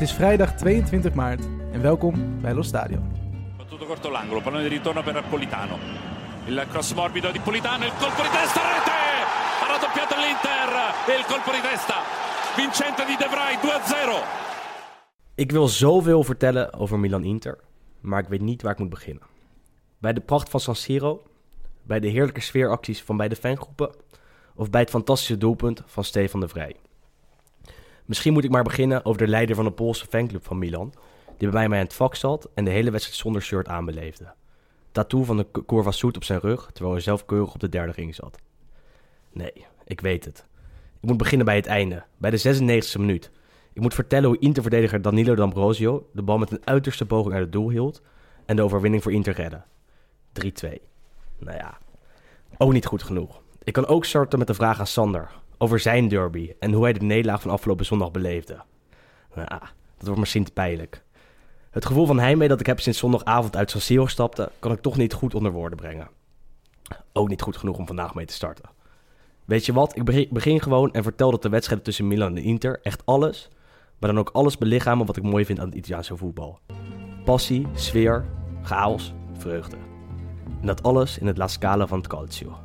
Het is vrijdag 22 maart en welkom bij Lo Stadio. Battuto corto l'angolo, pallone di ritorno per Politano. Il cross morbido di Politano, il colpo di testa, rete! Ha raddoppiato l'Inter e il colpo di testa. Vincente di De Vrij, 2-0. Ik wil zoveel vertellen over Milan-Inter, maar ik weet niet waar ik moet beginnen. Bij de pracht van San Siro, bij de heerlijke sfeeracties van beide fangroepen of bij het fantastische doelpunt van Stefan de Vrij. Misschien moet ik maar beginnen over de leider van de Poolse fanclub van Milan, die bij mij aan het vak zat en de hele wedstrijd zonder shirt aanbeleefde. Tattoo van de Curva Soet op zijn rug, terwijl hij zelf keurig op de derde ring zat. Nee, ik weet het. Ik moet beginnen bij het einde, bij de 96e minuut. Ik moet vertellen hoe Inter-verdediger Danilo D'Ambrosio de bal met een uiterste poging uit het doel hield en de overwinning voor Inter redde. 3-2. Nou ja, ook niet goed genoeg. Ik kan ook starten met de vraag aan Sander over zijn derby en hoe hij de nederlaag van afgelopen zondag beleefde. Nou ja, dat wordt misschien te pijnlijk. Het gevoel van heimwee dat ik heb sinds zondagavond uit San Siro stapte, kan ik toch niet goed onder woorden brengen. Ook niet goed genoeg om vandaag mee te starten. Weet je wat, ik begin, gewoon en vertel dat de wedstrijden tussen Milan en Inter echt alles, maar dan ook alles belichamen wat ik mooi vind aan het Italiaanse voetbal. Passie, sfeer, chaos, vreugde. En dat alles in het La Scala van het Calcio.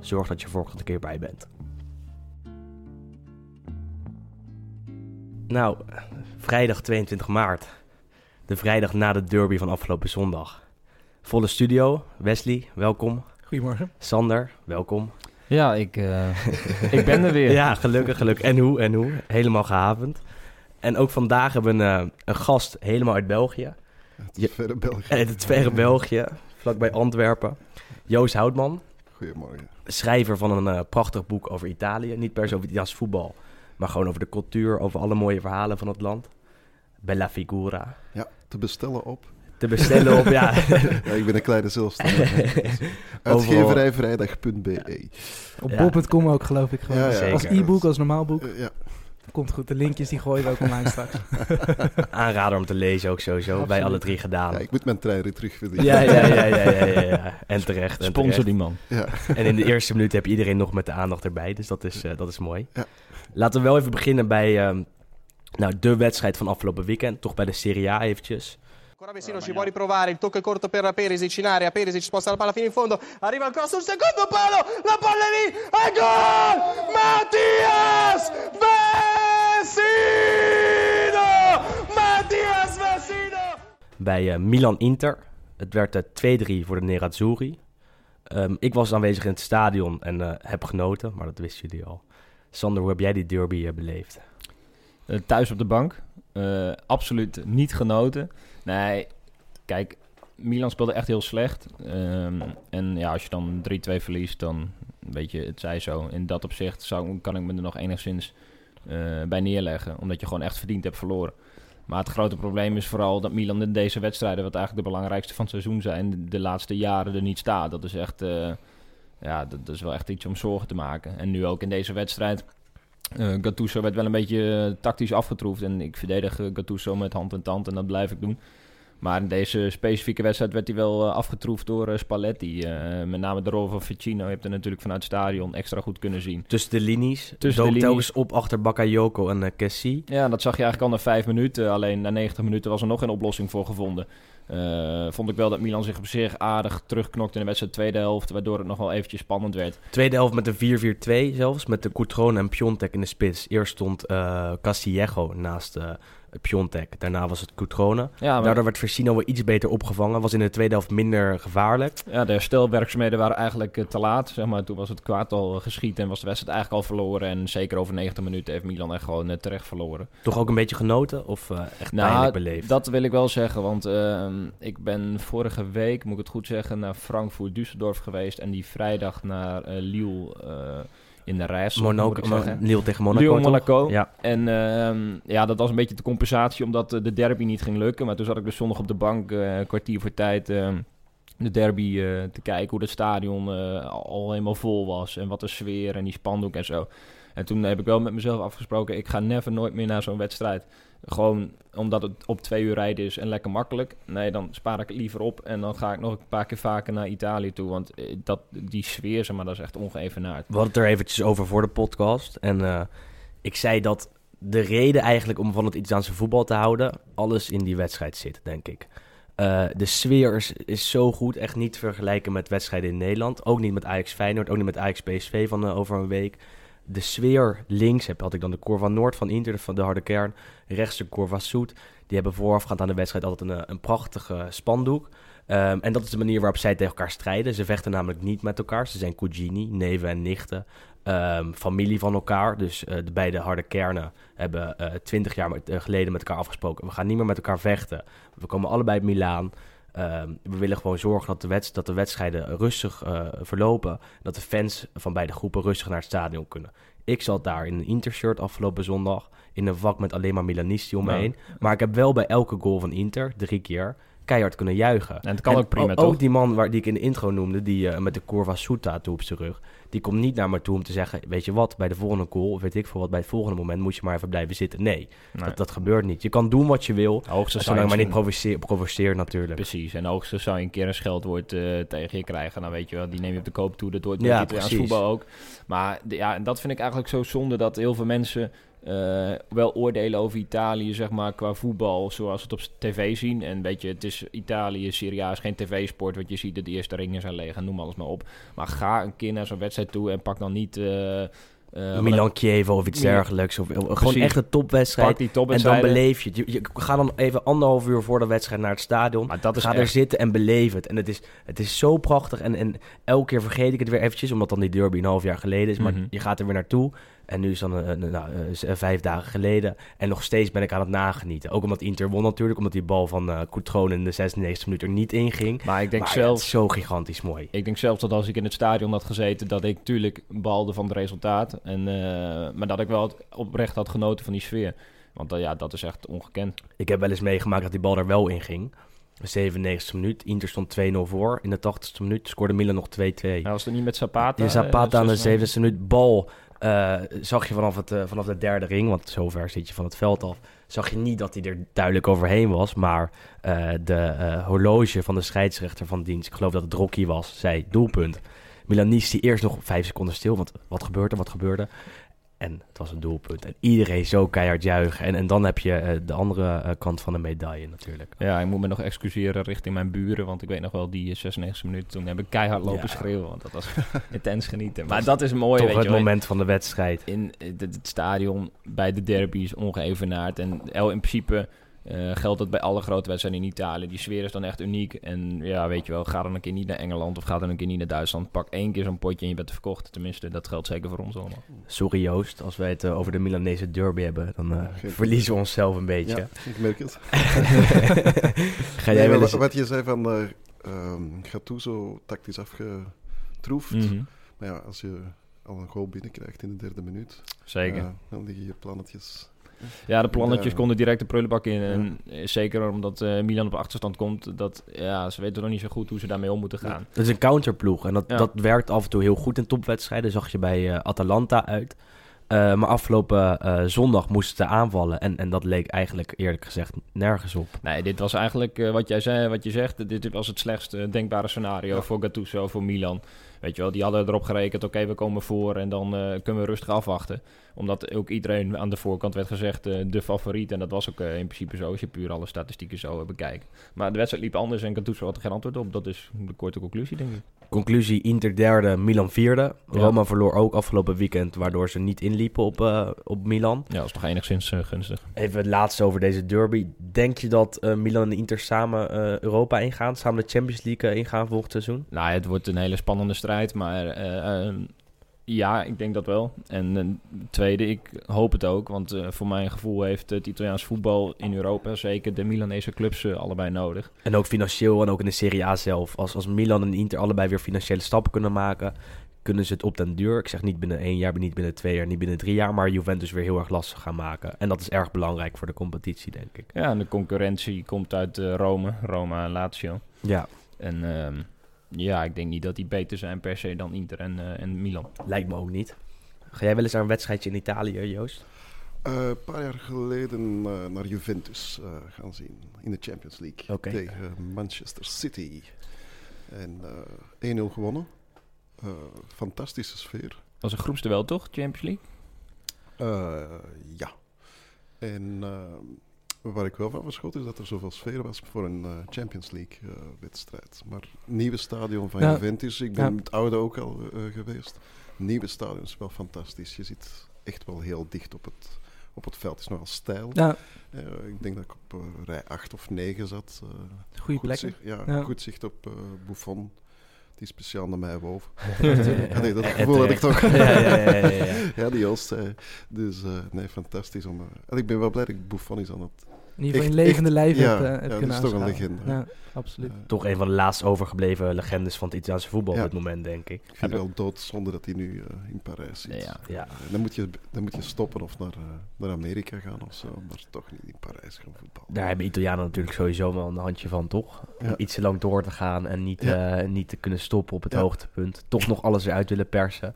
Zorg dat je volgende keer bij bent. Nou, vrijdag 22 maart. De vrijdag na de derby van afgelopen zondag. Volle studio. Wesley, welkom. Goedemorgen. Sander, welkom. Ja, ik, eh, ik ben er weer. Ja, gelukkig, gelukkig. En hoe, en hoe. Helemaal gehavend. En ook vandaag hebben we een, eh, een gast helemaal uit België. Het verre België. Uit het verre België, vlakbij Antwerpen. Joost Houtman, Goedemorgen. schrijver van een eh, prachtig boek over Italië. Niet per se over Italiaans voetbal, maar gewoon over de cultuur, over alle mooie verhalen van het land. Bella Figura. Ja, te bestellen op. Te bestellen op, ja. Ja, ik ben een kleine zelfstandige. Uitgeverijvrijdag.be. Op Ja. bol.com ook geloof ik gewoon. Ja, ja. Als e-book, als normaal boek. Eh, ja, Komt goed. De linkjes die gooien we ook online straks. Aanrader om te lezen ook sowieso, bij Absoluut. alle drie gedaan. ja, ik moet mijn trein weer terugvinden. Ja, ja, ja, ja, ja, ja, ja. En terecht. En, Sponsor terecht. die man. Ja. en in de eerste minuut heb je iedereen nog met de aandacht erbij, dus dat is, eh, dat is mooi. Laten we wel even beginnen bij ehm, nou, de wedstrijd van afgelopen weekend, toch bij de Serie A eventjes. Ancora Vecino ci può riprovare, il tocco è corto per Perisic in area, Perisic sposta la palla fino in fondo, arriva cross sul secondo palo, la palla è lì, e gol! Mattias Vecino! Mattias Vecino! Bij eh, Milan-Inter. Het werd eh, 2-3 voor de Nerazzurri. Ehm, ik was aanwezig in het stadion en eh, heb genoten, maar dat wisten jullie al. Sander, hoe heb jij die derby eh, beleefd? Eh, thuis op de bank. Eh, absoluut niet genoten. Nee, kijk, Milan speelde echt heel slecht. Ehm, en ja, als je dan 3-2 verliest, dan weet je, het zij zo. In dat opzicht zou, kan ik me er nog enigszins bij neerleggen. Omdat je gewoon echt verdiend hebt verloren. Maar het grote probleem is vooral dat Milan in deze wedstrijden, wat eigenlijk de belangrijkste van het seizoen zijn, de, laatste jaren er niet staat. Dat is echt, ja, dat, dat is wel echt iets om zorgen te maken. En nu ook in deze wedstrijd. Eh, Gattuso werd wel een beetje eh, tactisch afgetroefd. En ik verdedig eh, Gattuso met hand en tand en dat blijf ik doen. Maar in deze specifieke wedstrijd werd hij wel afgetroefd door Spalletti. Met name de rol van Ficino. Je hebt er natuurlijk vanuit het stadion extra goed kunnen zien. Tussen de linies, Tussen de telkens op achter Bakayoko en uh, Kessie. Ja, dat zag je eigenlijk al na vijf minuten. Alleen na 90 minuten was er nog geen oplossing voor gevonden. Eh, vond ik wel dat Milan zich op zich aardig terugknokte in de wedstrijd tweede helft. Waardoor het nog wel eventjes spannend werd. Tweede helft met een 4-4-2 zelfs, met de Coutron en Piontek in de spits. Eerst stond eh Castillejo naast eh Piontek, daarna was het Coutrone. Ja, maar Daardoor werd Versino weer iets beter opgevangen, was in de tweede helft minder gevaarlijk. ja, de herstelwerkzaamheden waren eigenlijk eh, te laat. Zeg maar. Toen was het kwaad al eh, geschiet en was de wedstrijd eigenlijk al verloren. En zeker over 90 minuten heeft Milan echt gewoon eh, terecht verloren. Toch ook een beetje genoten of eh, echt Nou, pijnlijk beleefd? Dat wil ik wel zeggen, want ehm, ik ben vorige week, moet ik het goed zeggen, naar Frankfurt Düsseldorf geweest. En die vrijdag naar eh, Lille eh, in de reis. Monaco. Lille tegen Monaco. Lille? Monaco. Ja, En ehm, ja, dat was een beetje de compensatie omdat eh, de derby niet ging lukken. Maar toen zat ik dus zondag op de bank, eh, een kwartier voor tijd, ehm, de derby eh, te kijken. Hoe het stadion al al helemaal vol was en wat de sfeer en die spandoek en zo. En toen heb ik wel met mezelf afgesproken, ik ga never nooit meer naar zo'n wedstrijd. Gewoon omdat het op twee uur rijden is en lekker makkelijk. Nee, dan spaar ik het liever op en dan ga ik nog een paar keer vaker naar Italië toe. Want eh, dat, die sfeer, zeg maar, dat is echt ongeëvenaard. We hadden het er eventjes over voor de podcast. En eh, ik zei dat de reden eigenlijk om van het Italiaanse voetbal te houden... alles in die wedstrijd zit, denk ik. Eh, de sfeer is, zo goed, echt niet te vergelijken met wedstrijden in Nederland. Ook niet met Ajax Feyenoord, ook niet met Ajax PSV van over een week. De sfeer links heb, had ik dan de Corva Noord van Inter, van de harde kern. Rechts de Corva Soet. Die hebben voorafgaand aan de wedstrijd altijd een, eh, een prachtige spandoek. Ehm, en dat is de manier waarop zij tegen elkaar strijden. Ze vechten namelijk niet met elkaar. Ze zijn cugini, neven en nichten. Ehm, familie van elkaar. Dus eh, de beide harde kernen hebben twintig jaar eh, geleden met elkaar afgesproken. We gaan niet meer met elkaar vechten. We komen allebei uit Milaan. Ehm, we willen gewoon zorgen dat de, wedst- dat de wedstrijden rustig eh, verlopen. Dat de fans van beide groepen rustig naar het stadion kunnen. Ik zat daar in een Inter-shirt afgelopen zondag. In een vak met alleen maar Milanisti om me heen. Maar ik heb wel bij elke goal van Inter, drie keer, keihard kunnen juichen. En het kan ook prima, o- toch? Ook die man waar, die ik in de intro noemde, die eh, met de Corva Soet tattoo op zijn rug. Die komt niet naar me toe om te zeggen, weet je wat, bij de volgende goal, of weet ik veel wat, bij het volgende moment moet je maar even blijven zitten. Nee, Nee. dat, dat gebeurt niet. Je kan doen wat je wil, Hoogstens zou zolang maar niet provoceert, provoceert natuurlijk. Precies, en hoogstens zou je een keer een scheldwoord eh, tegen je krijgen. Dan weet je wel, die neem je op de koop toe. Dat hoort bij Ja, Italiaans precies. voetbal ook. Maar ja, en dat vind ik eigenlijk zo zonde dat heel veel mensen eh, wel oordelen over Italië, zeg maar, qua voetbal, zoals we het op tv zien. En weet je, het is Italië, Serie A is geen tv-sport, wat je ziet, dat de eerste ringen zijn leeg en noem alles maar op. Maar ga een keer naar zo'n wedstrijd toe en pak dan niet... eh, eh, Milan Kiev of iets dergelijks. Of, of gewoon echt een topwedstrijd. Pak die En dan beleef je het. Je, je Ga dan even anderhalf uur voor de wedstrijd naar het stadion. Maar dat is Ga er echt- zitten en beleef het. En het is, het is zo prachtig. En, en elke keer vergeet ik het weer eventjes, omdat dan die derby een half jaar geleden is. Maar Mhm. je gaat er weer naartoe. En nu is dan eh, nou, eh, eh, vijf dagen geleden. En nog steeds ben ik aan het nagenieten. Ook omdat Inter won natuurlijk. Omdat die bal van Coutron in de 96 minuut er niet in ging. Maar ik denk maar ja, zelf... zo gigantisch mooi. Ik denk zelfs dat als ik in het stadion had gezeten, dat ik natuurlijk balde van het resultaat. En, maar dat ik wel het oprecht had genoten van die sfeer. Want ja, dat is echt ongekend. Ik heb wel eens meegemaakt dat die bal er wel in ging. De 97e minuut. Inter stond 2-0 voor. In de 80e minuut scoorde Milan nog 2-2. Nou, was het niet met Zapata? Die Zapata aan de eh, 70 minuut bal eh, zag je vanaf, het, eh, vanaf de derde ring, want zover zit je van het veld af, zag je niet dat hij er duidelijk overheen was, maar eh, de horloge van de scheidsrechter van dienst, ik geloof dat het Rocky was, zei doelpunt. Milanisti eerst nog vijf seconden stil, want wat gebeurde, wat gebeurde? En het was een doelpunt. En iedereen zo keihard juichen. En, en dan heb je eh, de andere eh, kant van de medaille natuurlijk. Ja, ik moet me nog excuseren richting mijn buren. Want ik weet nog wel, die 96 minuten toen heb ik keihard lopen Ja. schreeuwen. Want dat was intens genieten. Maar dat is mooi, Toch weet het moment van de wedstrijd. in het, het stadion bij de derby is ongeëvenaard. En el- in principe eh, geldt dat bij alle grote wedstrijden in Italië. Die sfeer is dan echt uniek. En ja, weet je wel, ga dan een keer niet naar Engeland of ga dan een keer niet naar Duitsland. Pak één keer zo'n potje en je bent verkocht. Tenminste, dat geldt zeker voor ons allemaal. Sorry Joost, als wij het eh, over de Milanese derby hebben, dan eh, verliezen we onszelf een beetje. Ja, ik merk het. Ga jij wel wat, eens... wat je zei van uh, um, Gattuso tactisch afgetroefd. Mhm. Maar ja, als je al een goal binnenkrijgt in de derde minuut, Zeker. dan liggen je plannetjes. Ja, de plannetjes Ja. konden direct de prullenbak in. En eh, zeker omdat eh, Milan op achterstand komt. Dat, ja, ze weten nog niet zo goed hoe ze daarmee om moeten gaan. Dat is een counterploeg en dat, dat werkt af en toe heel goed in topwedstrijden. Zag je bij eh, Atalanta uit. Eh, maar afgelopen eh, zondag moesten ze aanvallen. En, en dat leek eigenlijk eerlijk gezegd nergens op. Nee, dit was eigenlijk eh, wat jij zei, wat je zegt. Dit was het slechtste denkbare scenario Ja. voor Gattuso, voor Milan. Weet je wel, die hadden erop gerekend, oké, we komen voor en dan eh, kunnen we rustig afwachten. Omdat ook iedereen aan de voorkant werd gezegd eh, de favoriet. En dat was ook eh, in principe zo, als je puur alle statistieken zo bekijkt. Maar de wedstrijd liep anders en Gattuso had er geen antwoord op. Dat is de korte conclusie, denk ik. Conclusie, Inter derde, Milan vierde. Ja. Roma verloor ook afgelopen weekend, waardoor ze niet inliepen op, op Milan. Ja, dat is toch enigszins gunstig. Even het laatste over deze derby. Denk je dat Milan en Inter samen Europa ingaan? Samen de Champions League ingaan volgend seizoen? Nou, het wordt een hele spannende strijd, maar eh, eh, ja, ik denk dat wel. En eh, tweede, ik hoop het ook, want voor mijn gevoel heeft het Italiaans voetbal in Europa, zeker de Milanese clubs, allebei nodig. En ook financieel en ook in de Serie A zelf. Als, als Milan en Inter allebei weer financiële stappen kunnen maken, kunnen ze het op den duur, ik zeg niet binnen één jaar, niet binnen twee jaar, niet binnen drie jaar, maar Juventus weer heel erg lastig gaan maken. En dat is erg belangrijk voor de competitie, denk ik. Ja, en de concurrentie komt uit Rome, Roma en Lazio. Ja, En ehm, ja, ik denk niet dat die beter zijn per se dan Inter en, eh, en Milan. lijkt me ook niet. Ga jij wel eens naar een wedstrijdje in Italië, Joost? Eh, een paar jaar geleden eh, naar Juventus eh, gaan zien in de Champions League Oké. tegen Manchester City. En eh 1-0 gewonnen. Eh, fantastische sfeer. was een groepsduel toch, Champions League? Eh, ja. En eh, waar ik wel van verschot is dat er zoveel sfeer was voor een eh, Champions League eh, wedstrijd. Maar nieuwe stadion van Ja. Juventus, ik ben Ja. het oude ook al eh, geweest. Nieuwe stadion is wel fantastisch. Je zit echt wel heel dicht op het, op het veld. Het is nogal stijl. Ja, ik denk dat ik op rij 8 of 9 zat. goede goed plek. zicht, ja, goed zicht op Buffon, die speciaal naar mij woog. Ja, Ja, nee, dat gevoel had ik toch. Ja, ja, ja, ja, ja. Ja, die zei. Dus eh, nee, fantastisch. Om, eh, en ik ben wel blij dat ik Buffon is aan het... In ieder geval in Echt- levende lijf ja, heb, eh, ja, heb dat kunnen is toch een legende. Ja, absoluut. eh, Toch een van de laatst overgebleven legendes van het Italiaanse voetbal Ja. op dit moment, denk ik. ik vind het wel doodzonde dat hij nu eh, in Parijs zit. Ja. Ja. Dan, moet je, dan moet je stoppen of naar, eh, naar Amerika gaan of zo. Maar toch niet in Parijs gaan voetballen. Daar hebben Italianen natuurlijk sowieso wel een handje van, toch? Om Ja. iets te lang door te gaan en niet, Ja. eh, niet te kunnen stoppen op het Ja. hoogtepunt. Toch nog alles eruit willen persen.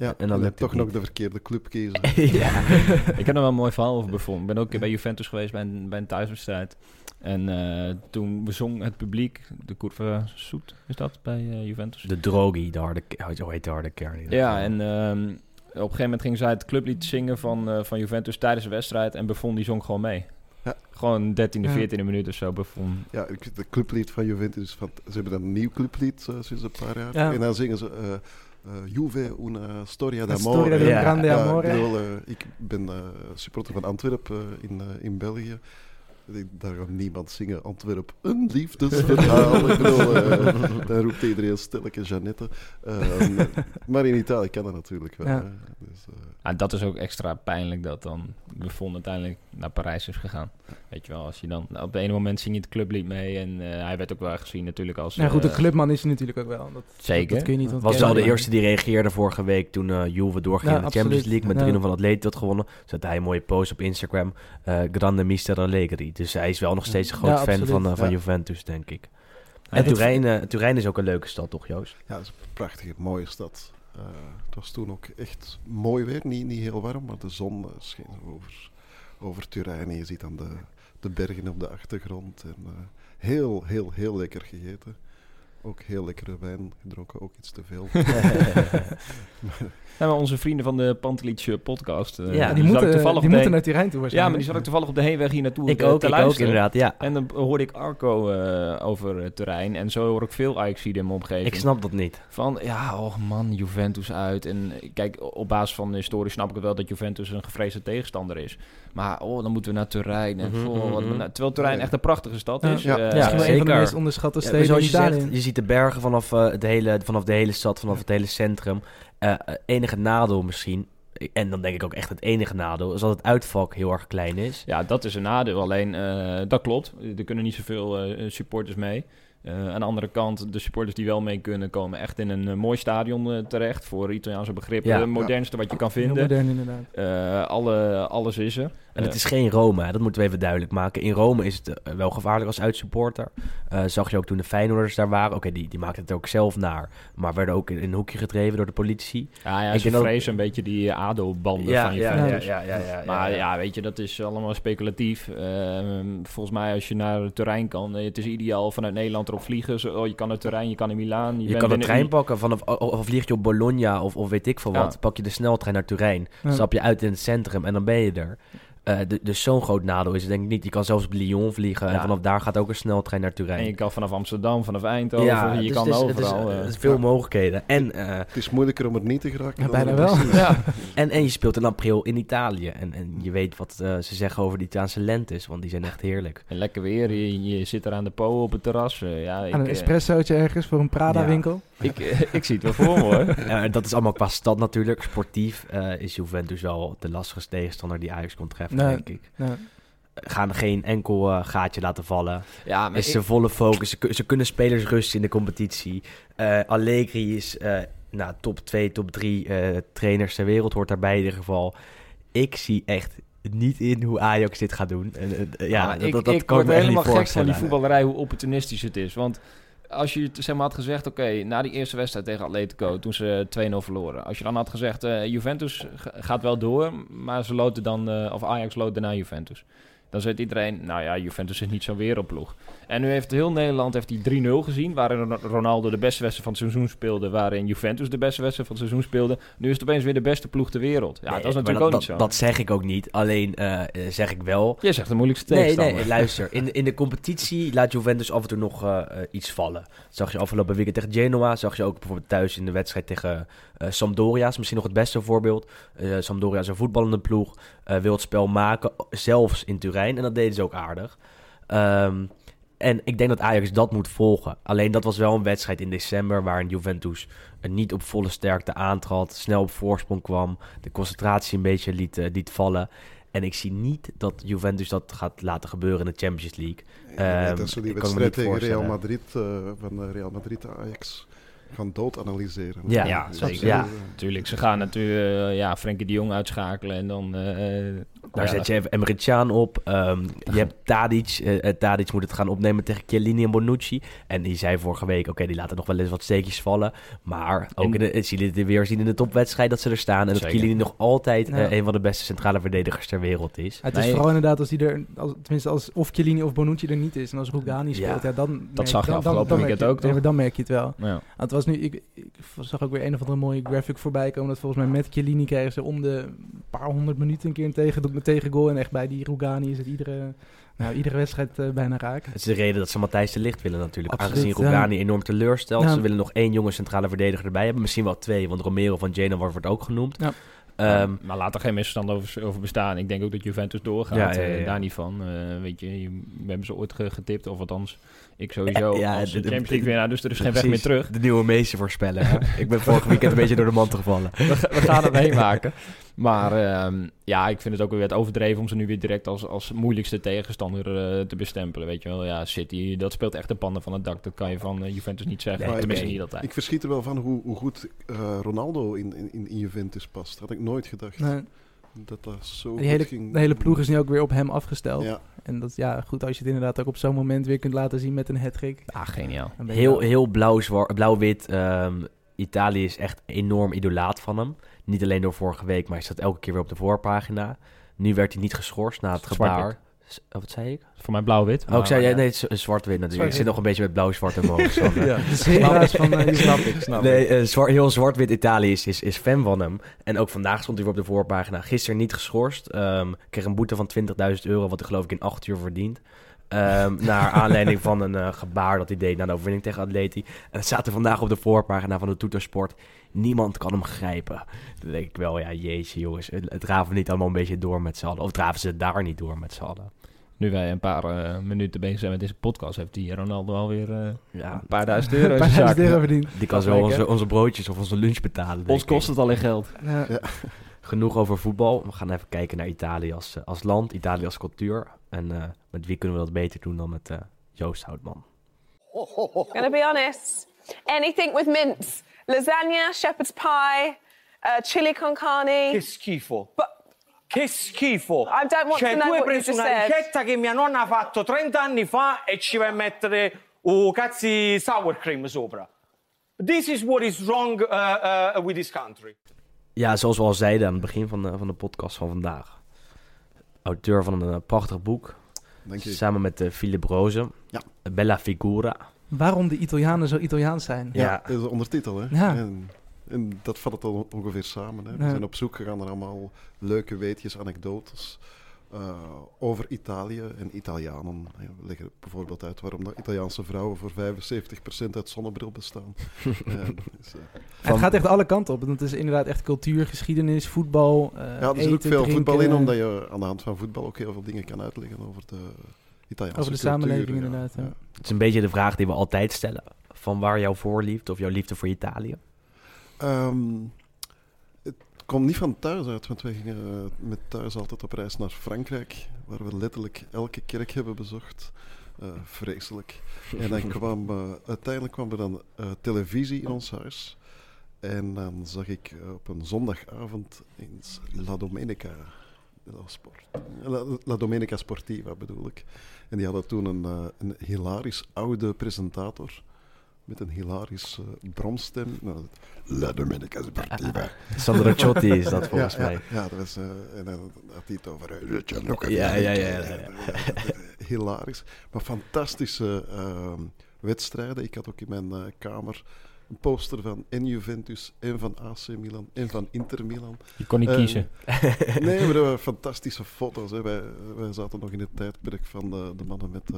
Ja, en dan lukt het toch nog de verkeerde club kiezen. ja. Ik heb er wel een mooi verhaal over bevonden. Ik ben ook bij Juventus geweest bij een, bij een thuiswedstrijd. En eh, toen bezong het publiek, de Curva Soet, is dat bij eh, Juventus? De drogi, de harde, ke- zo heet de harde kern. Ja, en ehm, op een gegeven moment ging zij het clublied zingen van, eh, van Juventus tijdens de wedstrijd. En Buffon die zong gewoon mee. Ja. Gewoon 13e, Ja. 14e minuut of zo, Buffon. Ja, ik- de clublied van Juventus, van, ze hebben dan een nieuw clublied sinds een paar jaar. Ja. En dan zingen ze Juve una storia d'amore. storia del Ja. grande Ja, amore. ik, bedoel, eh, ik ben eh, supporter van Antwerpen eh, in, eh, in België. Ik- Daar gaat niemand zingen Antwerp, een liefdesverhaal. ik bedoel, eh, dan roept iedereen stilletjes Jeannette. Ehm, maar in Italië kan dat natuurlijk wel. Ja. Dus, eh, Ah, dat is ook extra pijnlijk dat dan Buffon uiteindelijk naar Parijs is gegaan. Weet je wel, als je dan... Op het ene moment zing je het clublied mee. En eh, hij werd ook wel gezien natuurlijk als... Nou goed, de clubman is hij natuurlijk ook wel. Dat, Zeker. Dat kun je niet was wel de eerste die reageerde vorige week toen eh Juve doorging Ja, in de Champions. League met Ja. 3-0 van Atletico had gewonnen. Zette hij een mooie post op Instagram. eh, Grande Mister Allegri. Dus hij is wel nog steeds een groot Ja, fan absoluut. van, eh, van Ja. Juventus, denk ik. En Turijn, eh, Turijn is ook een leuke stad, toch Joost? Ja, het is een prachtige, mooie stad. Eh, het was toen ook echt mooi weer. Niet, niet heel warm, maar de zon scheen over, over Turijn. En je ziet dan de, de bergen op de achtergrond. En, eh, heel, heel, heel lekker gegeten. Ook heel lekkere wijn gedronken, ook iets te veel. Ja, maar onze vrienden van de Pantelietje podcast. eh, Ja, die ik moeten, toevallig die op de moeten heen- naar toe Ja, maar die zat ik toevallig op de heenweg hier naartoe Ik eh, ook, te ik ook inderdaad, ja. En dan hoorde ik Arco eh, over het terrein. En zo hoor ik veel ajax in mijn omgeving. Ik snap dat niet. Van, ja, oh man, Juventus uit. En eh, kijk, op basis van de historie snap ik het wel dat Juventus een gevreesde tegenstander is. Maar, oh, dan moeten we naar Turijn. En, Mhm, oh, wat mhm. we na- terwijl Turijn Ja. echt een prachtige stad Ja. is. Ja. Eh, Misschien wel een van de meest onderschatte Ja, steden zoals in je zegt, je ziet de bergen vanaf, eh, de, hele, vanaf de hele stad, vanaf het hele centrum. Eh, eh, enige nadeel misschien, en dan denk ik ook echt het enige nadeel, is dat het uitvak heel erg klein is. Ja, dat is een nadeel. Alleen, eh, dat klopt. Er kunnen niet zoveel eh, supporters mee. Eh, aan de andere kant, de supporters die wel mee kunnen, komen echt in een eh, mooi stadion eh, terecht. Voor Italiaanse begrippen. Ja. Het modernste wat je kan vinden. modern inderdaad. Alle, alles is er. En het Eh, is geen Rome, hè, dat moeten we even duidelijk maken. In Rome is het eh, wel gevaarlijk als uitsupporter. Eh zag je ook toen de Feyenoorders daar waren. Oké, die, die maakten het ook zelf naar. Maar werden ook in, in een hoekje gedreven door de politie. Ja, ja Ik ze denk vrezen een beetje die ADO-banden van Juventus. ja, ja, ja, Maar ja, weet je, dat is allemaal speculatief. Ehm, volgens mij, als je naar het terrein kan, eh, het is ideaal vanuit Nederland erop vliegen. Zo, oh, je kan naar terrein, je kan in Milaan. Je, bent kan de trein pakken vanaf, of, of vlieg je op Bologna of, of weet ik veel Ja. wat. Pak je de sneltrein naar Turijn. Ja. Stap je uit in het centrum en dan ben je er. Eh, de- dus zo'n groot nadeel is het denk ik niet. Je kan zelfs op Lyon vliegen en Ja. vanaf daar gaat ook een sneltrein naar En Turijn. je kan vanaf Amsterdam, vanaf Eindhoven, je dus kan het is, overal. Het is, eh. het is veel Ja. mogelijkheden. En, eh, het is moeilijker om er niet te geraken. Ja, bijna wel. ja. en, en je speelt in april in Italië. En, en je weet wat eh, ze zeggen over de Italiaanse lentes, want die zijn echt heerlijk. En lekker weer, je, je zit er aan de po op het terras. eh, ja, ik, Aan een eh, espressootje ergens voor een Prada-winkel. ik, eh, ik zie het wel voor me hoor. Eh, dat is allemaal qua stad natuurlijk. Sportief eh, is Juventus wel de lastigste tegenstander die Ajax kon treffen, Nee. denk ik. Gaan geen enkel eh, gaatje laten vallen. Ja, maar is ik- de volle focus. Ze, ku- ze kunnen spelers rusten in de competitie. Eh, Allegri is eh, nou, top 2, top 3 trainers ter wereld. Hoort daarbij in ieder geval. Ik zie echt niet in hoe Ajax dit gaat doen. En, ja, dat, ik, dat, dat ik kan word ik me echt helemaal gek van die voetballerij, hoe opportunistisch het is. Want als je zeg maar, had gezegd, oké, na die eerste wedstrijd tegen Atletico, toen ze 2-0 verloren. Als je dan had gezegd, eh, Juventus gaat wel door, maar ze loten dan, eh, of Ajax loopt daarna Juventus. Dan zegt iedereen, nou ja, Juventus is niet zo'n wereldploeg. En nu heeft heel Nederland heeft die 3-0 gezien, waarin Ro- Ronaldo de beste wedstrijd van het seizoen speelde, waarin Juventus de beste wedstrijd van het seizoen speelde. Nu is het opeens weer de beste ploeg ter wereld. Ja, Nee, dat is natuurlijk ook niet zo. Dat zeg ik ook niet. Alleen eh, eh, zeg ik wel. Jij zegt de moeilijkste Nee, tegenstander. nee, luister. In, in de competitie laat Juventus af en toe nog eh, iets vallen. Dat zag je afgelopen weekend tegen Genoa. Zag je ook bijvoorbeeld thuis in de wedstrijd tegen Sampdoria. Is misschien nog het beste voorbeeld. Sampdoria is een voetballende ploeg. eh, wil het spel maken, zelfs in Turijn. En dat deden ze ook aardig. Ehm, en ik denk dat Ajax dat moet volgen. Alleen dat was wel een wedstrijd in december... waarin Juventus niet op volle sterkte aantrad. Snel op voorsprong kwam. De concentratie een beetje liet, liet vallen. En ik zie niet dat Juventus dat gaat laten gebeuren in de Champions League. Ja, Ehm, dat is zo die wedstrijd tegen Real. Madrid, eh, van Real Madrid Ajax, gaan dood analyseren. Ja, Ja, zeker. Ja. Tuurlijk, ze gaan natuurlijk eh, ja, Frenkie de Jong uitschakelen en dan... eh, eh, Daar ja, zet je even Emre Can op. Ehm, je hebt Tadic. eh, eh, Tadic moet het gaan opnemen tegen Chiellini en Bonucci. En die zei vorige week, oké, die laten nog wel eens wat steekjes vallen. Maar ook in de, zie je dit weer zien in de topwedstrijd dat ze er staan. En dat. Chiellini nog altijd eh, een van de beste centrale verdedigers ter wereld is. Het is Nee. vooral inderdaad als die er, als, tenminste als of Chiellini of Bonucci er niet is en als Rugani speelt, ja, dan merk- zag je dan, afgelopen dan, dan weekend merk je- ook, toch? dan merk je het wel. ja. Het was nu, ik, ik zag ook weer een of andere mooie graphic voorbij komen. Dat volgens mij met Chiellini krijgen ze om de paar honderd minuten een keer een tegen, een tegengoal. En echt bij die Rugani is het iedere, nou, iedere wedstrijd eh, bijna raak. Het is de reden dat ze Matthijs de Licht willen natuurlijk. Absoluut, Aangezien ja. Rugani enorm teleurstelt. Ja. Ze willen nog één jonge centrale verdediger erbij hebben. Misschien wel twee, want Romero van Genoa wordt ook genoemd. Ja. Ehm, maar laat er geen misverstand over, over bestaan. Ik denk ook dat Juventus doorgaat. Ja, ja, ja, eh, daar niet van. Eh, weet je, je- we hebben ze ooit ge- getipt. Of althans, ik sowieso Ja, als de- de- Champions League winnaar. Dus er is geen weg meer terug. De nieuwe meestervoorspeller. hè? Ik ben vorige weekend een beetje door de mand gevallen. We, we gaan het meemaken. Maar ehm, ja, ik vind het ook weer wat overdreven om ze nu weer direct als, als moeilijkste tegenstander eh, te bestempelen. Weet je wel, ja, City, dat speelt echt de pannen van het dak. Dat kan je van eh, Juventus niet zeggen. Nee, Tenminste, nee. niet altijd. Ik verschiet er wel van hoe, hoe goed eh, Ronaldo in, in, in Juventus past. Had ik nooit gedacht Nee, dat dat zo die goed hele, ging. de hele ploeg is nu ook weer op hem afgesteld. Ja, En dat ja, goed als je het inderdaad ook op zo'n moment weer kunt laten zien met een hat-trick. Ah, geniaal. Heel, heel blauw-zwart- blauw-wit. ehm, Italië is echt enorm idolaat van hem. Niet alleen door vorige week, maar hij staat elke keer weer op de voorpagina. Nu werd hij niet geschorst na het gebaar. S- oh, wat zei ik? Voor mij blauw-wit. Oh, ik zei, ja, maar, nee, het is zwart-wit natuurlijk. Ik zit nog een beetje met blauw-zwart hoofd. Sander. Ja, de zebra's van uh, Snap ik, snap Nee, ik. eh, zwart, heel zwart-wit Italië is, is, is fan van hem. En ook vandaag stond hij weer op de voorpagina. Gisteren niet geschorst. Ehm, kreeg een boete van 20.000 euro, wat hij geloof ik in acht uur verdient. Ehm, naar aanleiding van een eh, gebaar dat hij deed na de overwinning tegen Atleti. En het staat er vandaag op de voorpagina van de Toetersport. Niemand kan hem grijpen. Dan denk ik wel, ja, jeetje jongens. Het, het draven we niet allemaal een beetje door met z'n allen. Of draven ze daar niet door met z'n allen. Nu wij een paar eh, minuten bezig zijn met deze podcast, heeft die Ronaldo alweer eh, Ja, een paar duizend euro paar duizend verdiend. die kan zo onze, onze broodjes of onze lunch betalen. Ons ik. kost het al in geld. Ja. Genoeg over voetbal. We gaan even kijken naar Italië als, als land, Italië als cultuur. En eh, met wie kunnen we dat beter doen dan met eh, Joost Houtman? Gonna be honest. Anything with mince. Lasagna, shepherd's pie, uh, chili con carne. Che schifo. But Che schifo. I don't want cioè, to know tu hai preso una said. ricetta che mia nonna ha fatto 30 anni fa e ci vai a mettere oh, cazzi sour cream sopra. This is what is wrong uh, uh, with this country. Ja, zoals we al zeiden aan het begin van de, van de podcast van vandaag. Auteur van een eh, prachtig boek. denk je. Samen met uh, Philip Rozen. Ja. Bella Figura. Waarom de Italianen zo Italiaans zijn. Ja, Ja. dat is de ondertitel. Hè? Ja. En, en dat vat het al ongeveer samen. Hè? We Ja. zijn op zoek gegaan naar allemaal leuke weetjes, anekdotes eh, over Italië en Italianen. We leggen bijvoorbeeld uit waarom de Italiaanse vrouwen voor 75% uit zonnebril bestaan. Ja, dus, eh, Het gaat echt alle kanten op. Het is inderdaad echt cultuur, geschiedenis, voetbal, eh ja, er zit eten, ook veel drinken, voetbal in, omdat je aan de hand van voetbal ook heel veel dingen kan uitleggen over de Italiaanse Over de cultuur, samenleving ja. inderdaad, ja. Het is een beetje de vraag die we altijd stellen. Van waar jouw voorliefde of jouw liefde voor Italië? Ehm, komt niet van thuis uit, want wij gingen eh, met thuis altijd op reis naar Frankrijk, waar we letterlijk elke kerk hebben bezocht. Eh, vreselijk. En dan kwam, eh, uiteindelijk kwam er dan televisie in ons huis. En dan zag ik op een zondagavond eens La Domenica. La, Sport, La, La Domenica Sportiva bedoel ik. En die hadden toen een, een hilarisch oude presentator. Met een hilarisch uh, bromstem. Nou, La Domenica Sportiva. Sandro Ciotti is dat volgens ja, mij. Ja, ja, dat was, uh, en dan had hij het over... Uh, ja, ja, ja, ja, ja. Hilarisch. Maar fantastische ehm, wedstrijden. Ik had ook in mijn uh, kamer een poster van en Juventus, en van AC Milan, en van Inter Milan. Je kon niet uh, kiezen. nee, maar dat waren fantastische foto's. Hè. Wij, wij zaten nog in het tijdperk van de, de mannen met...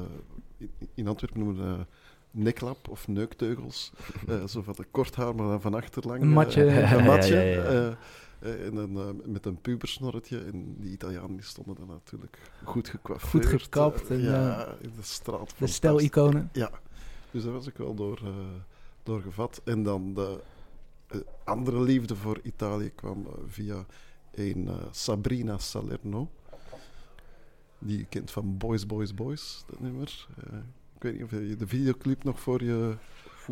in, in Antwerpen noemen we neklap of neukteugels. Uh, zo van de kort haar, maar dan van achterlang. Een matje. Uh, een matje. Ja, ja, ja. Uh, en een, met een pubersnorretje. En die Italianen die stonden dan natuurlijk goed gecoiffeerd. Goed gekapt. En, ja, in de straat. De stijl-iconen. Ja, dus daar was ik wel door, door gevat. En dan de andere liefde voor Italië kwam via een Sabrina Salerno. Die je kent van Boys, Boys, Boys, dat nummer. Ik weet niet of je de videoclip nog voor je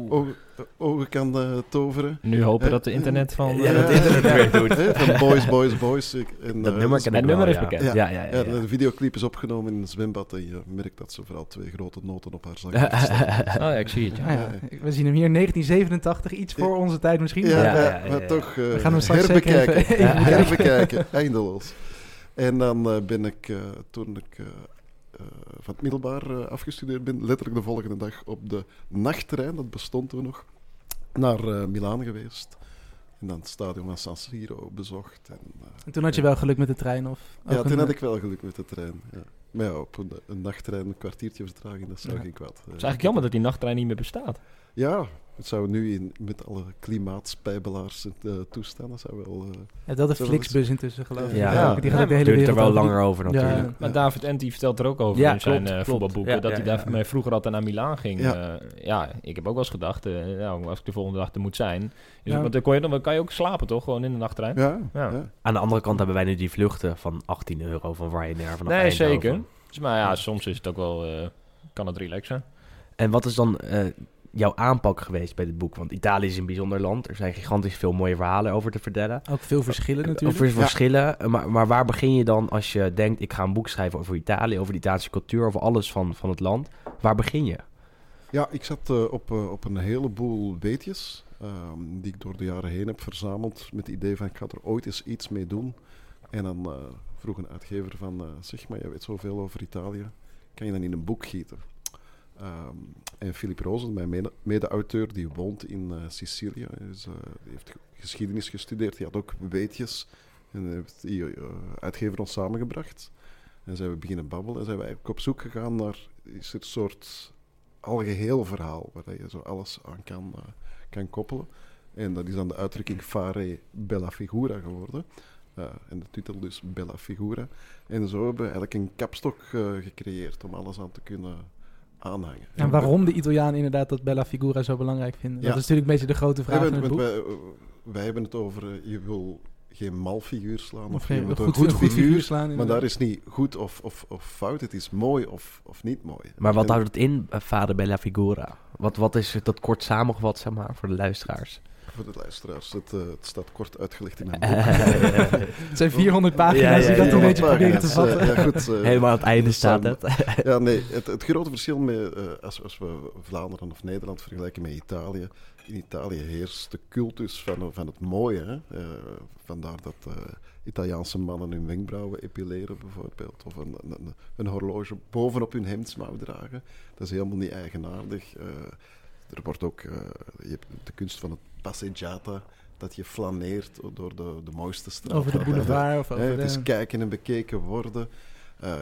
ogen, ogen kan uh, toveren. Nu hopen uh, dat het internet van... Ja, dat internet weer doet. van Boys, Boys, Boys. Ik, en, dat uh, nummer, dat nummer is bekend. Ja, ja, ja, ja, de videoclip is opgenomen in een zwembad en je merkt dat ze vooral twee grote noten op haar zak heeft. oh ja, ik zie het. Ja. Ja. We zien hem hier 1987, iets voor onze tijd misschien. Ja, ja, maar toch We gaan hem straks herbekijken. even, even herbekijken, eindeloos. En dan ben ik, toen ik uh, van het middelbaar uh, afgestudeerd ben, letterlijk de volgende dag op de nachttrein, dat bestond toen nog, naar uh, Milaan geweest. En dan het stadion van San Siro bezocht. En, en toen had je wel geluk met de trein? Of ja, toen had ik wel geluk met de trein. Ja. Maar ja, op een, een nachttrein een kwartiertje vertraging, dat zou Ja. geen kwaad. Het is eigenlijk jammer dat die nachttrein niet meer bestaat. Ja, het zou nu in, met alle klimaatspijbelaars uh, toestaan, dat zou wel... uh, Ja, dat is Flixbus intussen geloof ik. Ja, Ja. Die gaat ook de hele duurt er wel over. langer over Ja. natuurlijk. Maar David Enti vertelt er ook over Ja, in zijn klopt, eh, voetbalboeken. Ja, dat ja, hij ja. daarmee vroeger altijd naar Milaan ging. Ja. Ja, ja ik heb ook wel eens gedacht, eh, nou, als ik de volgende dag er moet zijn. Dus, Ja. Want dan, kon je, dan kan je ook slapen toch, gewoon in de nachttrein? Ja, Ja. ja. Aan de andere kant hebben wij nu die vluchten van 18 euro van Ryanair vanaf nee, zeker. Dus, maar ja, soms is het ook wel, eh, kan het relaxen. En wat is dan eh, jouw aanpak geweest bij dit boek? Want Italië is een bijzonder land. Er zijn gigantisch veel mooie verhalen over te vertellen. Ook veel verschillen natuurlijk. Over verschillen. Eh, Maar, maar waar begin je dan als je denkt... ik ga een boek schrijven over Italië, over de Italiaanse cultuur... over alles van, van het land. Waar begin je? Ja, ik zat eh, op, eh, op een heleboel weetjes ehm, die ik door de jaren heen heb verzameld met het idee van ik ga er ooit eens iets mee doen. En dan eh, vroeg een uitgever van, eh, zeg maar, je weet zoveel over Italië, kan je dan in een boek gieten? Ehm, en Philip Rozen, mijn mede- mede-auteur, die woont in eh, Sicilië, die heeft ge- geschiedenis gestudeerd, die had ook weetjes. En heeft die eh, uitgever ons samengebracht. En zijn we beginnen babbelen en zijn we op zoek gegaan naar is een soort algeheel verhaal waar je zo alles aan kan, kan koppelen. En dat is dan de uitdrukking Fare Bella Figura geworden. En de titel dus Bella Figura. En zo hebben we eigenlijk een kapstok gecreëerd om alles aan te kunnen aanhangen. En waarom de Italianen inderdaad dat Bella Figura zo belangrijk vinden. Ja. Dat is natuurlijk een beetje de grote vraag Ja, in het boek. wij, eh, wij hebben het over, eh, je wil geen mal figuur slaan of, Of je geen- moet een goed- goed, een goed figuur, figuur slaan, Maar daar is niet goed of, of, of fout, het is mooi of, of niet mooi. Maar wat En- houdt het in, eh, Vader Bella Figura? Wat, wat is het, dat kort samengevat, zeg maar, voor de luisteraars? Voor de luisteraars, het, eh, het staat kort uitgelegd in mijn boek. Het zijn 400 pagina's Ja, ja, die dat ja, een beetje proberen te vatten. ja, goed, eh, Helemaal aan het einde staat het. Ja, nee, het, het grote verschil met, eh, als, als we Vlaanderen of Nederland vergelijken met Italië. In Italië heerst de cultus van, van het mooie. Hè? Eh, vandaar dat eh, Italiaanse mannen hun wenkbrauwen epileren, bijvoorbeeld. Of een, een, een horloge bovenop hun hemdsmouw dragen. Dat is helemaal niet eigenaardig. Eh, er wordt ook eh, je hebt de kunst van het passeggiata. Dat je flaneert door de, de mooiste straat. Over de boulevard of over het de... is kijken en bekeken worden. Eh,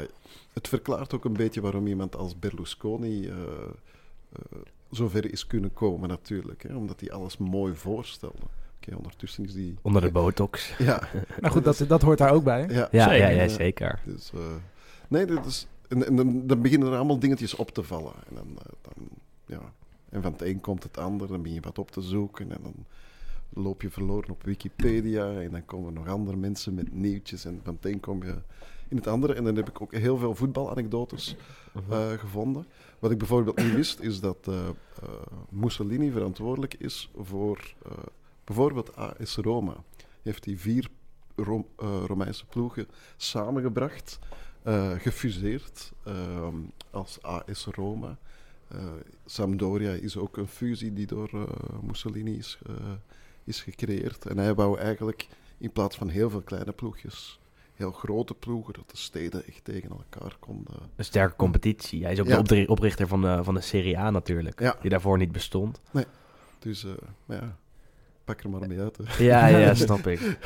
het verklaart ook een beetje waarom iemand als Berlusconi eh, eh, zover is kunnen komen, natuurlijk. Hè, omdat hij alles mooi voorstelde. Oké, ondertussen is die... Onder de botox. Ja. Maar goed, dat, dat hoort daar ook bij. Ja, Ja, Zeker. ja, ja, zeker. Dus, eh, nee, dit is, en, en dan, dan beginnen er allemaal dingetjes op te vallen. En, dan, dan, ja. En van het een komt het ander, dan begin je wat op te zoeken. En dan loop je verloren op Wikipedia. En dan komen er nog andere mensen met nieuwtjes. En van het een kom je in het andere. En dan heb ik ook heel veel voetbalanekdotes eh, gevonden. Wat ik bijvoorbeeld niet wist, is dat eh, eh, Mussolini verantwoordelijk is voor bijvoorbeeld AS Roma. Heeft hij vier Rom- Romeinse ploegen samengebracht, gefuseerd ehm, als AS Roma. Eh, Sampdoria is ook een fusie die door eh, Mussolini is, eh, is gecreëerd. En hij wou eigenlijk in plaats van heel veel kleine ploegjes, heel grote ploegen, dat de steden echt tegen elkaar konden. Een sterke competitie. Hij is ook Ja. de oprichter van de, van de Serie A natuurlijk. Ja. Die daarvoor niet bestond. Dus eh, maar ja, pak er maar mee uit. hè. Ja, ja, snap ik.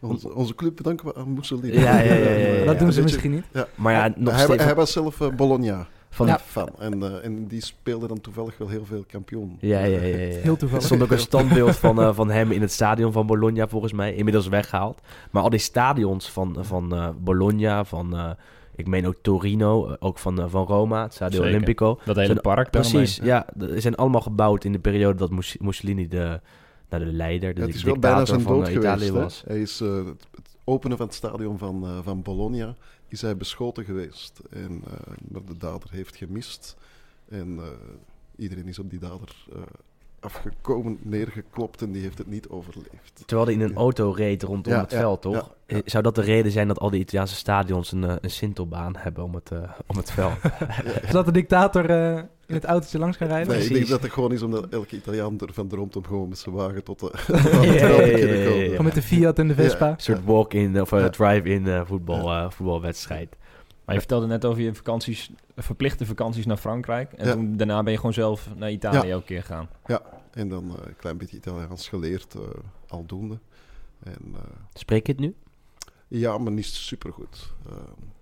Onze, onze club bedanken we aan Mussolini. Ja, ja, ja, ja, ja. dat doen ze misschien niet. Ja. Maar ja, nog hij, steeds... hij was zelf Bologna van Ja. fan. En, eh, en die speelde dan toevallig wel heel veel kampioen. Ja, ja, ja. ja. Heel Er toevallig. stond ook een standbeeld van, eh, van hem in het stadion van Bologna, volgens mij. Inmiddels weggehaald. Maar al die stadions van, van eh, Bologna, van, eh, ik meen ook Torino, eh, ook van, eh, van Roma, het Stadio Zeker. Olimpico. Dat hele Zijn- park Precies, ja. Ze zijn allemaal gebouwd in de periode dat Mus- Mussolini de, nou, de leider, de Ja, het is dictator wel bijna zijn van dood eh, geweest. Italië hè. was. Hij is, eh, het, het openen van het stadion van, eh, van Bologna is hij beschoten geweest. En, eh, maar de dader heeft gemist. En eh, iedereen is op die dader eh, afgekomen, neergeklopt en die heeft het niet overleefd. Terwijl hij in een auto reed rondom Ja, het ja, veld, toch? ja, ja. Eh, Zou dat de reden zijn dat al die Italiaanse stadions een, eh, een sintelbaan hebben om het, eh, om het veld? Zodat de dictator eh, in het autootje langs kan rijden. Nee, ik denk dat het gewoon is omdat elke Italiaan ervan droomt om gewoon met zijn wagen tot de, Ja, ja, te ja, kunnen ja, komen. ja. Gewoon met de Fiat en de Vespa. Ja. Een soort walk-in of Ja. drive-in voetbal, eh, voetbalwedstrijd. Maar je vertelde net over je vakanties, verplichte vakanties naar Frankrijk. En Ja. toen, daarna ben je gewoon zelf naar Italië Ja. elke keer gegaan. En dan eh, een klein beetje Italiaans geleerd, eh, aldoende. En, eh, Spreek je het nu? Ja, maar niet supergoed. Uh,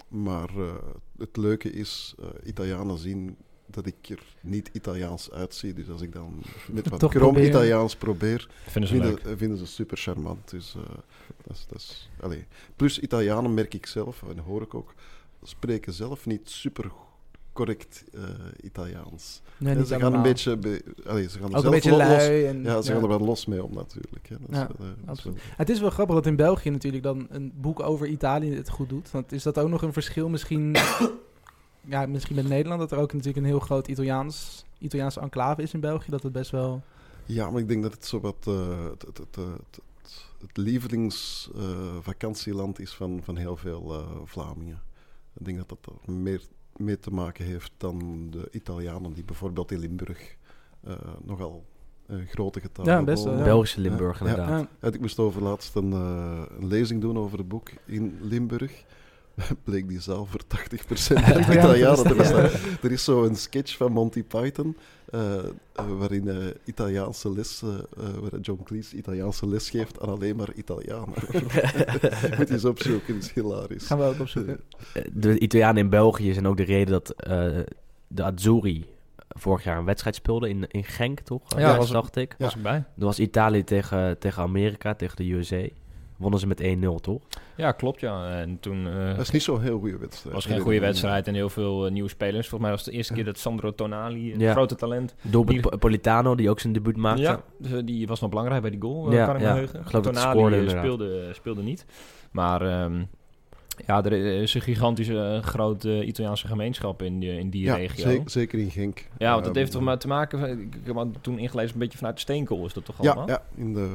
maar uh, het leuke is, uh, Italianen zien dat ik er niet Italiaans uitzie. Dus als ik dan met wat Toch krom proberen. Italiaans probeer, Vinden ze vinden, leuk. vinden ze super charmant. Dus, uh, dat is, dat is, allee. Plus Italianen merk ik zelf, en hoor ik ook, spreken zelf niet super correct uh, Italiaans. Nee, niet ze gaan allemaal. een beetje, be, allee, ze gaan er Ook een beetje lui. En, ja, ze ja. gaan er wel los mee om natuurlijk. Hè. Dat is, Ja, eh, absoluut. wel- Het is wel grappig dat in België natuurlijk dan een boek over Italië het goed doet. Want is dat ook nog een verschil misschien, ja, misschien met Nederland? Dat er ook natuurlijk een heel groot Italiaans, Italiaanse enclave is in België. Dat het best wel... Ja, maar ik denk dat het zo wat eh, het, het, het, het, lievelingsvakantieland is van, van heel veel eh, Vlamingen. Ik denk dat dat er meer mee te maken heeft dan de Italianen die bijvoorbeeld in Limburg eh, nogal een grote getallen Ja, best wel. Ja. Belgische Limburg, Ja. inderdaad. Ja, Ja, ik moest over laatst een, eh, een lezing doen over het boek in Limburg. Bleek die zaal voor 80% uit Ja, Italianen te bestaan. Er is zo een sketch van Monty Python, eh, eh, waarin eh, Italiaanse les, waar John Cleese Italiaanse les geeft aan alleen maar Italianen. Moet je eens opzoeken, dat is hilarisch. gaan we ook opzoeken. De Italianen in België zijn ook de reden dat eh, de Azzurri vorig jaar een wedstrijd speelde in, in Genk, toch? Ja, Dat was- dacht ik. Ja. Was ik bij. Dat was Italië tegen, tegen Amerika, tegen de USA. Wonnen ze met 1-0, toch? Ja, klopt ja. En toen eh, Dat is niet zo'n heel goede wedstrijd. was geen goede wedstrijd en heel veel eh, nieuwe spelers. Volgens mij was het de eerste keer dat Sandro Tonali, een Ja. grote talent. Doelpunt Die- Po- Politano, die ook zijn debuut maakte. Ja, dus, eh, die was nog belangrijk bij die goal, Ja, kan ik ja. me heugen. Tonali scoorde speelde, speelde niet. Maar ehm, ja, er is een gigantische grote Italiaanse gemeenschap in die, in die Ja, regio. ze- zeker in Genk. Ja, want dat heeft toch maar te maken... Ik heb toen ingelezen een beetje vanuit de steenkool, is dat toch Ja, allemaal? ja in de,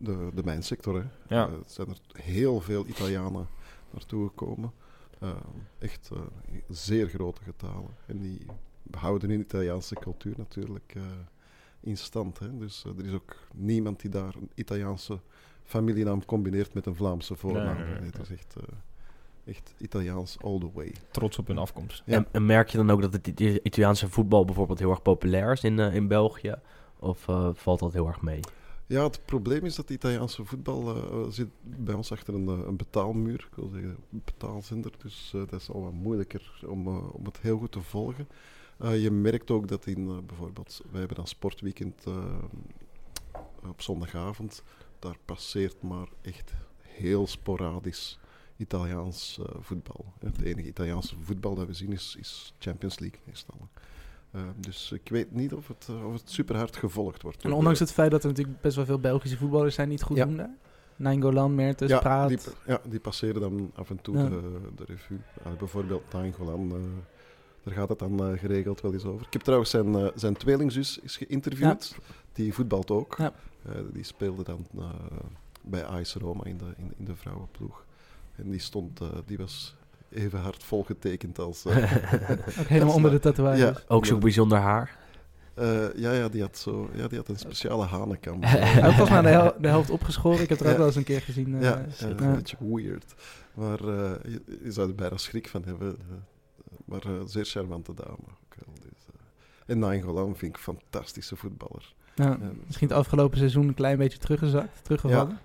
de, de mijnsector. Hè. Ja. Eh, het zijn er heel veel Italianen naartoe gekomen. Eh, echt eh, zeer grote getalen. En die behouden hun Italiaanse cultuur natuurlijk eh, in stand. Hè. Dus eh, er is ook niemand die daar een Italiaanse familienaam combineert met een Vlaamse voornaam. Nee, nee, nee, Nee, het is echt, eh, echt Italiaans all the way. Trots op hun afkomst. Ja. En, en merk je dan ook dat het Ita- Italiaanse voetbal bijvoorbeeld heel erg populair is in, eh, in België? Of eh, valt dat heel erg mee? Ja, het probleem is dat de Italiaanse voetbal eh, zit bij ons achter een, eh, een betaalmuur. Ik wil zeggen, een betaalzender. Dus eh, dat is al wat moeilijker om, om het heel goed te volgen. Je merkt ook dat in bijvoorbeeld, wij hebben dan sportweekend op zondagavond. Daar passeert maar echt heel sporadisch Italiaans voetbal. Het enige Italiaanse voetbal dat we zien is, is Champions League meestal. Eh, dus ik weet niet of het, eh, of het super hard gevolgd wordt. En ondanks de- het feit dat er natuurlijk best wel veel Belgische voetballers zijn die het goed Ja. doen daar. Nainggolan, Mertens, ja, Praat. Die, ja, die passeren dan af en toe Ja. de, de revue. Ja, bijvoorbeeld Nainggolan, eh daar gaat het dan geregeld wel eens over. Ik heb trouwens zijn, eh, zijn tweelingzus is geïnterviewd. Die voetbalt ook. Die speelde dan bij AS Roma in de, in, in de vrouwenploeg. En die, stond, die was even hard volgetekend als... eh, Ook helemaal onder de tatoeages. Ja, Ook zo'n bijzonder haar. eh, ja, ja, die had zo, ja, die had een speciale hanenkam. Hij heeft volgens mij de, hel- de helft opgeschoren. Ik heb er ook Ja. wel eens een keer gezien. eh, ja, een beetje weird. Maar eh, je, je zou er bijna schrik van hebben. maar eh, zeer charmante dame. Ook dus, eh. en Nainggolan vind ik een fantastische voetballer. Ja, misschien het afgelopen seizoen een klein beetje teruggezakt, teruggevallen.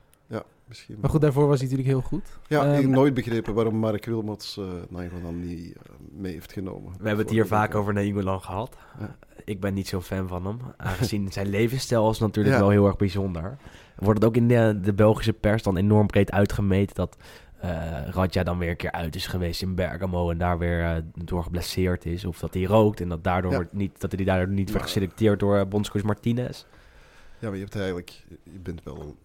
Misschien. Maar goed, daarvoor was hij natuurlijk heel goed. Ja, ik Ehm, heb nooit begrepen waarom Mark Wilmots eh Nainggolan niet eh, mee heeft genomen. We hebben het hier vaak over Nainggolan gehad. Ja. Ik ben niet zo'n fan van hem. Aangezien zijn levensstijl is natuurlijk Ja. wel heel erg bijzonder. Wordt het ook in de, de Belgische pers dan enorm breed uitgemeten dat eh Radja dan weer een keer uit is geweest in Bergamo en daar weer eh, door geblesseerd is. Of dat hij rookt en dat, daardoor Ja. niet, dat hij daardoor niet werd Maar- geselecteerd door uh, bondscoach Martinez. Ja, maar je hebt eigenlijk... Je bent wel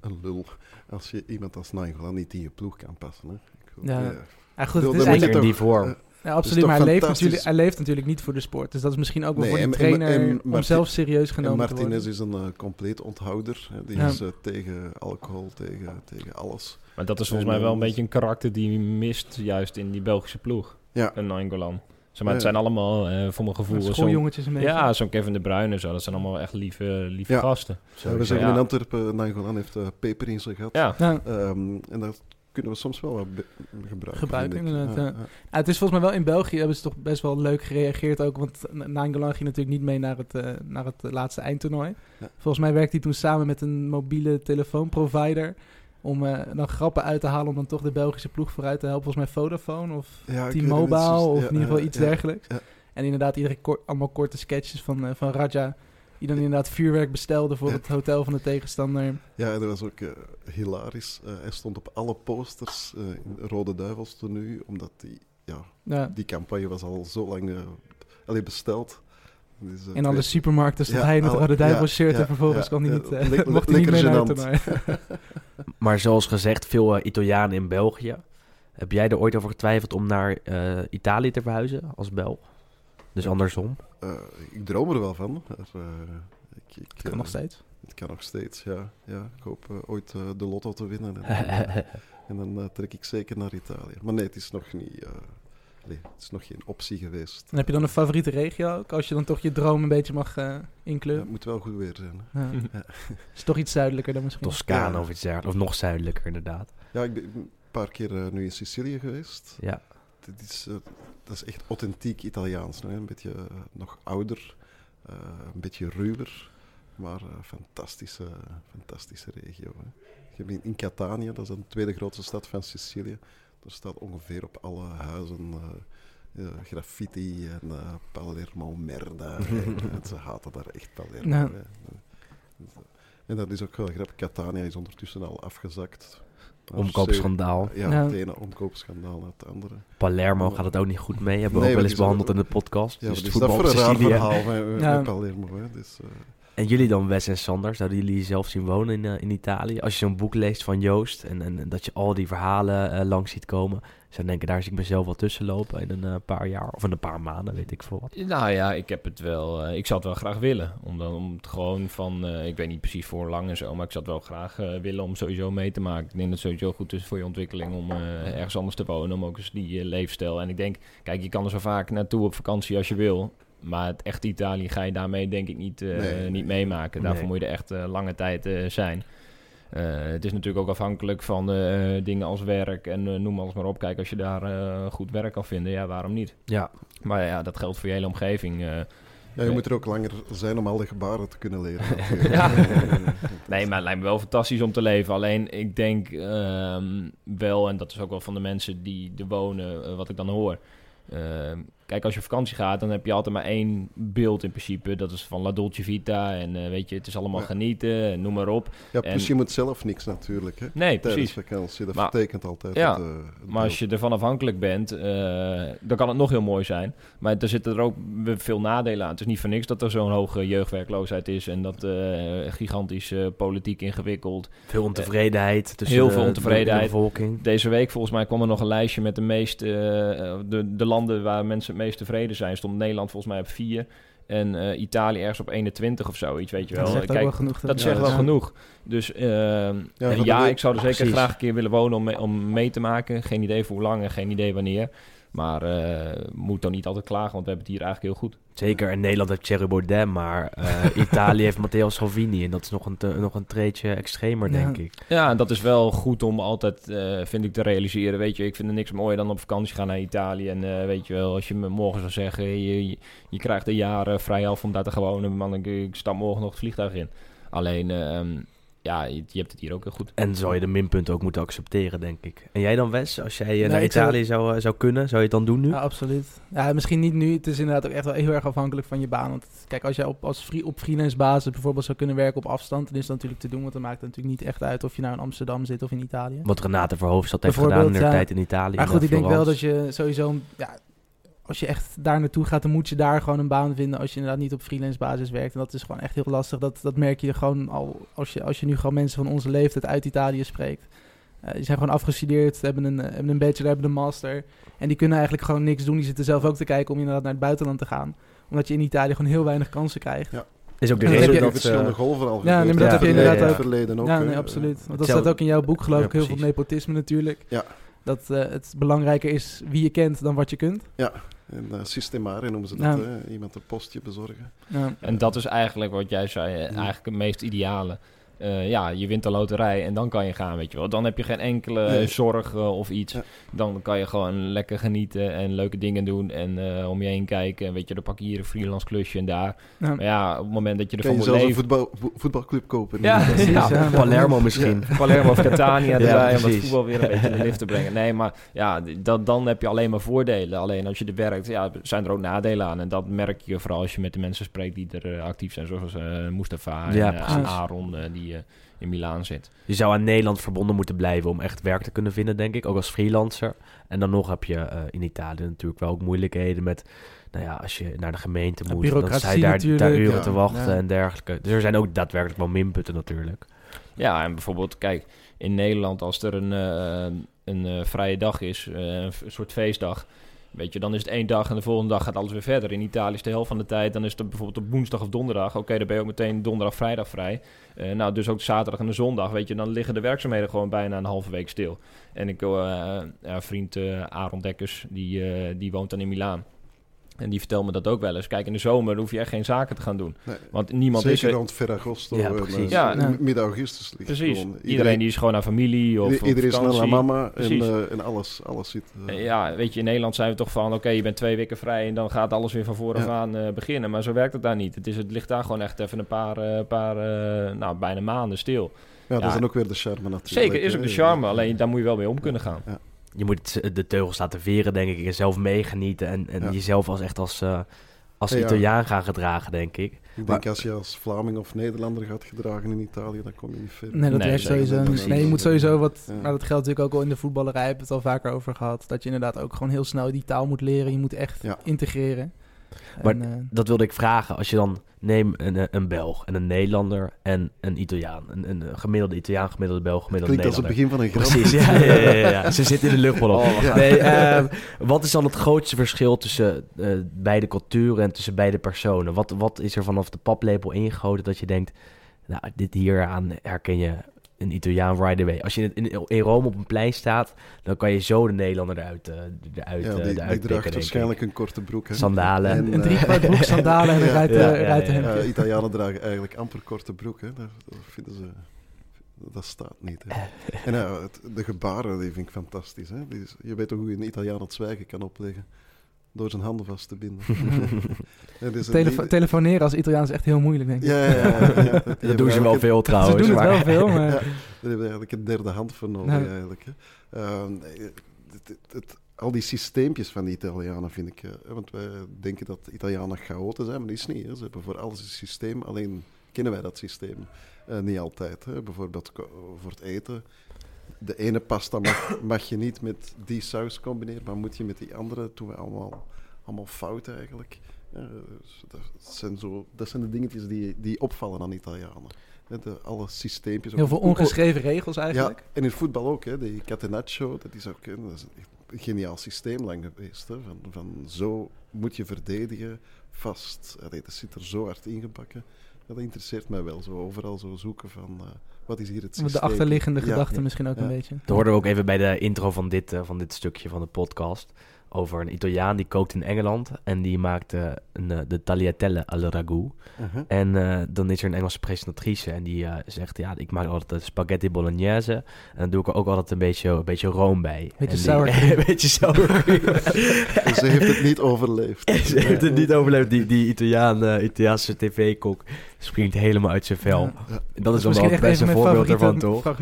een lul als je iemand als Nainggolan niet in je ploeg kan passen. Hè. Ik Ja. ja. Ja, goed, het is eigenlijk... In die vorm. Ja, absoluut, maar hij leeft, natuurlijk, hij leeft natuurlijk niet voor de sport. Dus dat is misschien ook wel Nee, voor en- en- trainer en om zelf serieus En genomen te worden. Martinez is een eh, compleet onthouder. Hè. Die Ja. is eh, tegen alcohol, tegen, tegen alles. Maar dat is volgens En, mij wel een eh, beetje een karakter die mist juist in die Belgische ploeg. Ja. Een Nainggolan. Zeg maar, het zijn allemaal, eh, voor mijn gevoel... zo'n- Schooljongetjes een beetje. Ja, zo'n Kevin De Bruyne en zo. Dat zijn allemaal echt lieve, lieve Ja. gasten. Ja, we zeggen Ja. in Antwerpen, Nainggolan heeft eh, peper in zijn gat. Ja, Ja. Ehm, en dat kunnen we soms wel wat gebruiken. Gebruiken, vind ik. inderdaad, ja. ja. Ja, het is volgens mij wel in België hebben ze toch best wel leuk gereageerd ook. Want Nainggolan ging natuurlijk niet mee naar het, eh, naar het eh, laatste eindtoernooi. Ja. Volgens mij werkte hij toen samen met een mobiele telefoonprovider. Om eh, dan grappen uit te halen om dan toch de Belgische ploeg vooruit te helpen. Volgens mij Vodafone of Ja, T-Mobile of in ieder geval iets dergelijks. ja. En inderdaad iedere kort, allemaal korte sketches van, eh, van Raja. Die dan inderdaad vuurwerk bestelde voor het hotel van de tegenstander. Ja, dat was ook eh, hilarisch. Hij stond op alle posters in Rode Duivels tenue, omdat die, ja, die campagne was al zo lang eh allee, besteld. Dus, eh, In alle supermarkten Ja, hij in het Rode Duivel shirt ja, en vervolgens ja, kon hij niet, le- mocht hij niet mee lekker naar toernooi. Maar zoals gezegd, veel eh, Italianen in België. Heb jij er ooit over getwijfeld om naar eh, Italië te verhuizen als Belg? Dus andersom. Eh, ik droom er wel van. maar, eh, ik, ik, Het kan nog steeds. Het kan nog steeds, ja. ja ik hoop ooit de lotto te winnen. En, dan, en dan trek ik zeker naar Italië. Maar nee, het is nog niet... nee, het is nog geen optie geweest. En heb je dan een favoriete regio ook? Als je dan toch je droom een beetje mag eh Ja, inkleuren. het moet wel goed weer zijn. Ja. Ja. Is toch iets zuidelijker dan misschien? Toscane Ja. of iets dergelijks. Of nog zuidelijker inderdaad. Ja, ik ben een paar keer eh, nu in Sicilië geweest. Ja. Dit is, eh, dat is echt authentiek Italiaans. Hè? Een beetje nog ouder, eh, een beetje ruwer, maar fantastische, fantastische regio. Hè? Je hebt in, in Catania, dat is de tweede grootste stad van Sicilië. Er staat ongeveer op alle huizen eh, eh, graffiti en eh, Palermo merda. en ze haten daar echt Palermo. Ja. hè. En dat is ook wel grappig. Catania is ondertussen al afgezakt. Omkoopschandaal. Ja, Ja. het ene omkoopschandaal na het andere. Palermo gaat het ook niet goed mee. Hebben we Nee, ook wel eens behandeld in de podcast. Ja, dus het is dat voetbal voor een raar verhaal met, Ja. met Palermo? Hè? Dus, eh, En jullie dan, Wes en Sander, zouden jullie zelf zien wonen in, eh, in Italië? Als je zo'n boek leest van Joost en, en, dat je al die verhalen eh, langs ziet komen, zou denken, daar zie ik mezelf wel tussen lopen in een eh, paar jaar of in een paar maanden, weet ik veel wat. Nou ja, ik heb het wel. ik zou het wel graag willen. Om, dan, om het gewoon van. ik weet niet precies voor lang en zo. Maar ik zou het wel graag willen om sowieso mee te maken. Ik denk dat het sowieso goed is voor je ontwikkeling om ergens anders te wonen. Om ook eens die leefstijl. En ik denk, kijk, je kan er zo vaak naartoe op vakantie als je wil. Maar het echte Italië ga je daarmee denk ik niet, eh, Nee. niet meemaken. Daarvoor Nee. moet je er echt eh, lange tijd eh, zijn. Eh, het is natuurlijk ook afhankelijk van eh, dingen als werk en eh, noem alles maar op. Kijk, als je daar eh, goed werk kan vinden, ja, waarom niet? Ja, Maar ja, dat geldt voor je hele omgeving. eh. ja, je moet er ook langer zijn om al de gebaren te kunnen leren. Ja. nee, maar het lijkt me wel fantastisch om te leven. Alleen ik denk ehm, wel, en dat is ook wel van de mensen die er wonen, wat ik dan hoor. Ehm, kijk, als je op vakantie gaat, dan heb je altijd maar één beeld in principe. Dat is van La Dolce Vita. En eh, weet je, het is allemaal Ja. genieten, en noem maar op. Ja, En- je moet zelf niks natuurlijk. Hè? Nee, Tijdens precies. vakantie, dat Maar- vertekent altijd. Ja, het, eh, het Maar als je ervan afhankelijk bent, eh, dan kan het nog heel mooi zijn. Maar er zitten er ook veel nadelen aan. Het is niet voor niks dat er zo'n hoge jeugdwerkloosheid is en dat eh, gigantisch eh, politiek ingewikkeld. veel ontevredenheid tussen Heel veel de- ontevredenheid. de bevolking. Deze week volgens mij kwam er nog een lijstje met de meeste eh, de, de landen waar mensen het meest tevreden zijn. Stond Nederland volgens mij op vier. En eh, Italië ergens op 21 of zoiets, weet je wel. Dat zegt Kijk, wel genoeg. dat Ja, zegt wel ja. genoeg. Dus ehm, Ja, ik zou er zeker Precies. graag een keer willen wonen om, mee- om mee te maken. Geen idee voor hoe lang en geen idee wanneer. Maar eh, moet dan niet altijd klagen, want we hebben het hier eigenlijk heel goed. Zeker, in Nederland heeft Thierry Baudet, maar eh, Italië heeft Matteo Salvini. En dat is nog een, te- nog een treetje extremer, Ja. denk ik. Ja, en dat is wel goed om altijd, eh, vind ik, te realiseren. Weet je, ik vind er niks mooier dan op vakantie gaan naar Italië. En eh, weet je wel, als je me morgen zou zeggen, je, je, je krijgt een jaar vrij af om daar te gewonen. Man, ik, ik stap morgen nog het vliegtuig in. Alleen, ehm, ja, je, je hebt het hier ook heel goed. En zou je de minpunten ook moeten accepteren, denk ik. En jij dan, Wes? Als jij eh, naar zou- Italië zou, eh, zou kunnen, zou je het dan doen nu? Ja, absoluut. Ja, misschien niet nu. Het is inderdaad ook echt wel heel erg afhankelijk van je baan. Want kijk, als jij op, als free, op freelance basis bijvoorbeeld zou kunnen werken op afstand, dan is dat natuurlijk te doen. Want dan maakt het natuurlijk niet echt uit of je nou in Amsterdam zit of in Italië. Wat Renate Verhoofdstad heeft gedaan in haar ja. tijd in Italië. Maar goed, ik denk wel dat je sowieso, ja, als je echt daar naartoe gaat, dan moet je daar gewoon een baan vinden als je inderdaad niet op freelance basis werkt. En dat is gewoon echt heel lastig. Dat, dat merk je gewoon al als je, als je nu gewoon mensen van onze leeftijd uit Italië spreekt. Eh, die zijn gewoon afgestudeerd, hebben een, eh, hebben een bachelor, hebben een master. En die kunnen eigenlijk gewoon niks doen. Die zitten zelf ook te kijken om inderdaad naar het buitenland te gaan. Omdat je in Italië gewoon heel weinig kansen krijgt. is ook de reden heb je- dat... verschillende eh, golven al Ja, nee, maar dat heb je inderdaad het ook. verleden ook. ja, nee, absoluut. Want dat staat ook in jouw boek, geloof Ja, ik, heel veel nepotisme natuurlijk. Ja. Dat eh, het belangrijker is wie je kent dan wat je kunt. En uh, systemare noemen ze dat, Ja. hè. iemand een postje bezorgen. Ja. En dat is eigenlijk wat jij zei, eigenlijk het meest ideale. Eh, ja, je wint de loterij en dan kan je gaan, weet je wel. Dan heb je geen enkele Nee. zorg eh, of iets. Ja. Dan kan je gewoon lekker genieten en leuke dingen doen en eh, om je heen kijken. En weet je, dan pak je hier een freelance klusje en daar. Ja. Maar ja, op het moment dat je Kan ervan je moet een voetbal, vo- voetbalclub kopen. Ja, Precies, ja. ja. Palermo misschien. Palermo of Catania Ja, erbij om dat precies. voetbal weer een beetje in de lift te brengen. Nee, maar ja, dat, dan heb je alleen maar voordelen. Alleen als je er werkt, ja, zijn er ook nadelen aan. En dat merk je vooral als je met de mensen spreekt die er eh, actief zijn. Zoals eh Mustafa Ja, en. Aaron, eh, die eh, in Milaan zit. Je zou aan Nederland verbonden moeten blijven om echt werk te kunnen vinden, denk ik. Ook als freelancer. En dan nog heb je eh, in Italië natuurlijk wel ook moeilijkheden met... Nou ja, als je naar de gemeente moet, dan sta je daar, uren Ja. te wachten Ja. en dergelijke. Dus er zijn ook daadwerkelijk wel minpunten natuurlijk. Ja, en bijvoorbeeld, kijk, in Nederland als er een, eh, een eh, vrije dag is, een soort feestdag... Weet je, dan is het één dag en de volgende dag gaat alles weer verder. In Italië is de helft van de tijd, dan is het bijvoorbeeld op woensdag of donderdag. Oké, dan ben je ook meteen donderdag, vrijdag vrij. Eh, nou, dus ook zaterdag en de zondag, weet je, dan liggen de werkzaamheden gewoon bijna een halve week stil. En ik, eh ja, vriend eh Aaron Dekkers, die, eh, die woont dan in Milaan. En die vertelt me dat ook wel eens. Kijk, in de zomer hoef je echt geen zaken te gaan doen. Nee. Want niemand Zeker is rond Ferragosto Ja, en precies. eh, Ja. midden augustus ligt Precies. gewoon Iedereen, die is gewoon naar familie of iedereen is naar mama en, eh, en alles, alles zit... eh, Eh, Ja, weet je, in Nederland zijn we toch van... oké, je bent twee weken vrij en dan gaat alles weer van vooraf Ja. aan eh, beginnen. Maar zo werkt het daar niet. Het, is, het ligt daar gewoon echt even een paar, eh, paar eh, nou, bijna maanden stil. ja, dat ja. is dan ook weer de charme natuurlijk. Zeker, is ook de charme. Alleen daar moet je wel mee om kunnen gaan. Je moet het- de teugels laten veren, denk ik. En zelf meegenieten. En, en Ja. jezelf als echt als, eh, als Ja. Italiaan gaan gedragen, denk ik. Ik denk als je als Vlaming of Nederlander gaat gedragen in Italië, dan kom je niet ver. Nee, dat Nee, sowieso Nee, je moet sowieso wat... Ja. Maar dat geldt natuurlijk ook al in de voetballerij. Hebben we het al vaker over gehad. Dat je inderdaad ook gewoon heel snel die taal moet leren. Je moet echt Ja. integreren. Maar En, eh, Dat wilde ik vragen. Als je dan neem een, eh, een Belg en een Nederlander en een Italiaan. Een, een gemiddelde Italiaan, gemiddelde Belg, gemiddelde Klinkt als het Nederlander. begin van een grap. Precies, ja, ja, ja, ja. Ze zitten in de luchtballon. Oh. Nee, ehm, wat is dan het grootste verschil tussen eh, beide culturen en tussen beide personen? Wat, wat is er vanaf de paplepel ingegoten dat je denkt... Nou, dit hier aan herken je een Italiaan right away. Als je in, in, in Rome op een plein staat, dan kan je zo de Nederlander eruit, eh eruit, Ja, eh, die, eruit draagt waarschijnlijk een korte broek. Hè. Sandalen. En, een eh, driekwart broek, sandalen en een Ja, ja, Italianen dragen eigenlijk amper korte broek. Hè. Dat, dat vinden ze... Dat staat niet. Hè. En ja, het- de gebaren die vind ik fantastisch. Hè. Die je weet toch hoe je een Italiaan het zwijgen kan opleggen? Door zijn handen vast te binden. Dus Telefo- telefoneren als Italiaan is echt heel moeilijk, denk ik. ja, ja, ja, ja. Dat doen ze wel veel Ze trouwens. doen het maar- wel veel, maar... Ja, daar hebben we eigenlijk een derde hand voor nodig. Nou. Eigenlijk, hè. Ehm, het- het- het- al die systeempjes van die Italianen vind ik... eh, want wij denken dat Italianen chaoten zijn, maar dat is niet. Hè. Ze hebben voor alles een systeem, alleen kennen wij dat systeem eh, niet altijd. Hè. Bijvoorbeeld voor het eten. De ene pasta mag, mag je niet met die saus combineren, maar moet je met die andere. Dat doen we allemaal, allemaal fout eigenlijk. Ja, dus dat, zijn zo, dat zijn de dingetjes die, die opvallen aan Italianen. De, alle systeempjes. Heel veel ongeschreven regels eigenlijk. Ja, en in voetbal ook. Hè. Die catenaccio, dat is ook... Dat is een geniaal systeem lang geweest. Hè? Van, van zo moet je verdedigen, vast. Allee, dat zit er zo hard ingebakken. Dat interesseert mij wel. Zo overal zo zoeken van eh, wat is hier het systeem. De achterliggende Ja. gedachte misschien ook Ja. een beetje. Dat hoorden we ook even bij de intro van dit, eh, van dit stukje van de podcast. Over een Italiaan die kookt in Engeland. En die maakt eh, een, de tagliatelle al ragu. Uh-huh. En eh, dan is er een Engelse presentatrice. En die zegt, ja, ik maak altijd de spaghetti bolognese. En dan doe ik er ook altijd een beetje, een beetje room bij. Beetje sour cream. een beetje sour cream. Dus ze heeft het niet overleefd. Ze heeft het niet overleefd. Die, die Italiaan, eh, Italiaanse tv-kok springt helemaal uit zijn vel. Ja. Dat is dan wel het echt beste voorbeeld ervan, toch?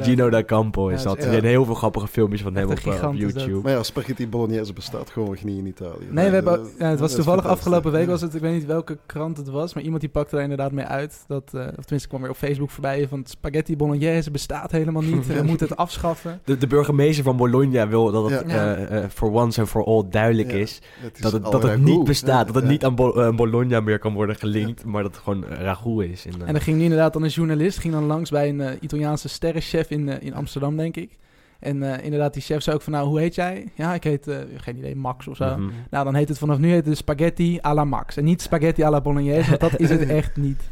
Gino da Campo is Ja, dat. Er zijn heel veel grappige filmpjes van hem op, eh, op. YouTube. Maar ja, spaghetti bolognese bestaat gewoon niet in Italië. Nee, we hebben, ja, het was toevallig afgelopen week, Ja. was het, ik weet niet welke krant het was, maar iemand die pakte daar inderdaad mee uit. Dat, eh, of tenminste kwam weer op Facebook voorbij van spaghetti bolognese bestaat helemaal niet. We moeten het afschaffen. De, de burgemeester van Bologna wil dat het Ja. eh, for once and for all duidelijk Ja, is dat het, dat het niet bestaat. Dat het niet aan Bo- Bologna meer kan worden gelinkt, maar dat het gewoon ragout is. En, eh, En dan ging nu inderdaad dan een journalist, ging dan langs bij een eh, Italiaanse sterrenchef in, eh, in Amsterdam, denk ik. En inderdaad, die chef zei ook van, nou, hoe heet jij? Ja, ik heet, geen idee, Max of zo. mhm. Nou, dan heet het vanaf nu heet het spaghetti à la Max. En niet spaghetti à la bolognese, want dat is het echt niet.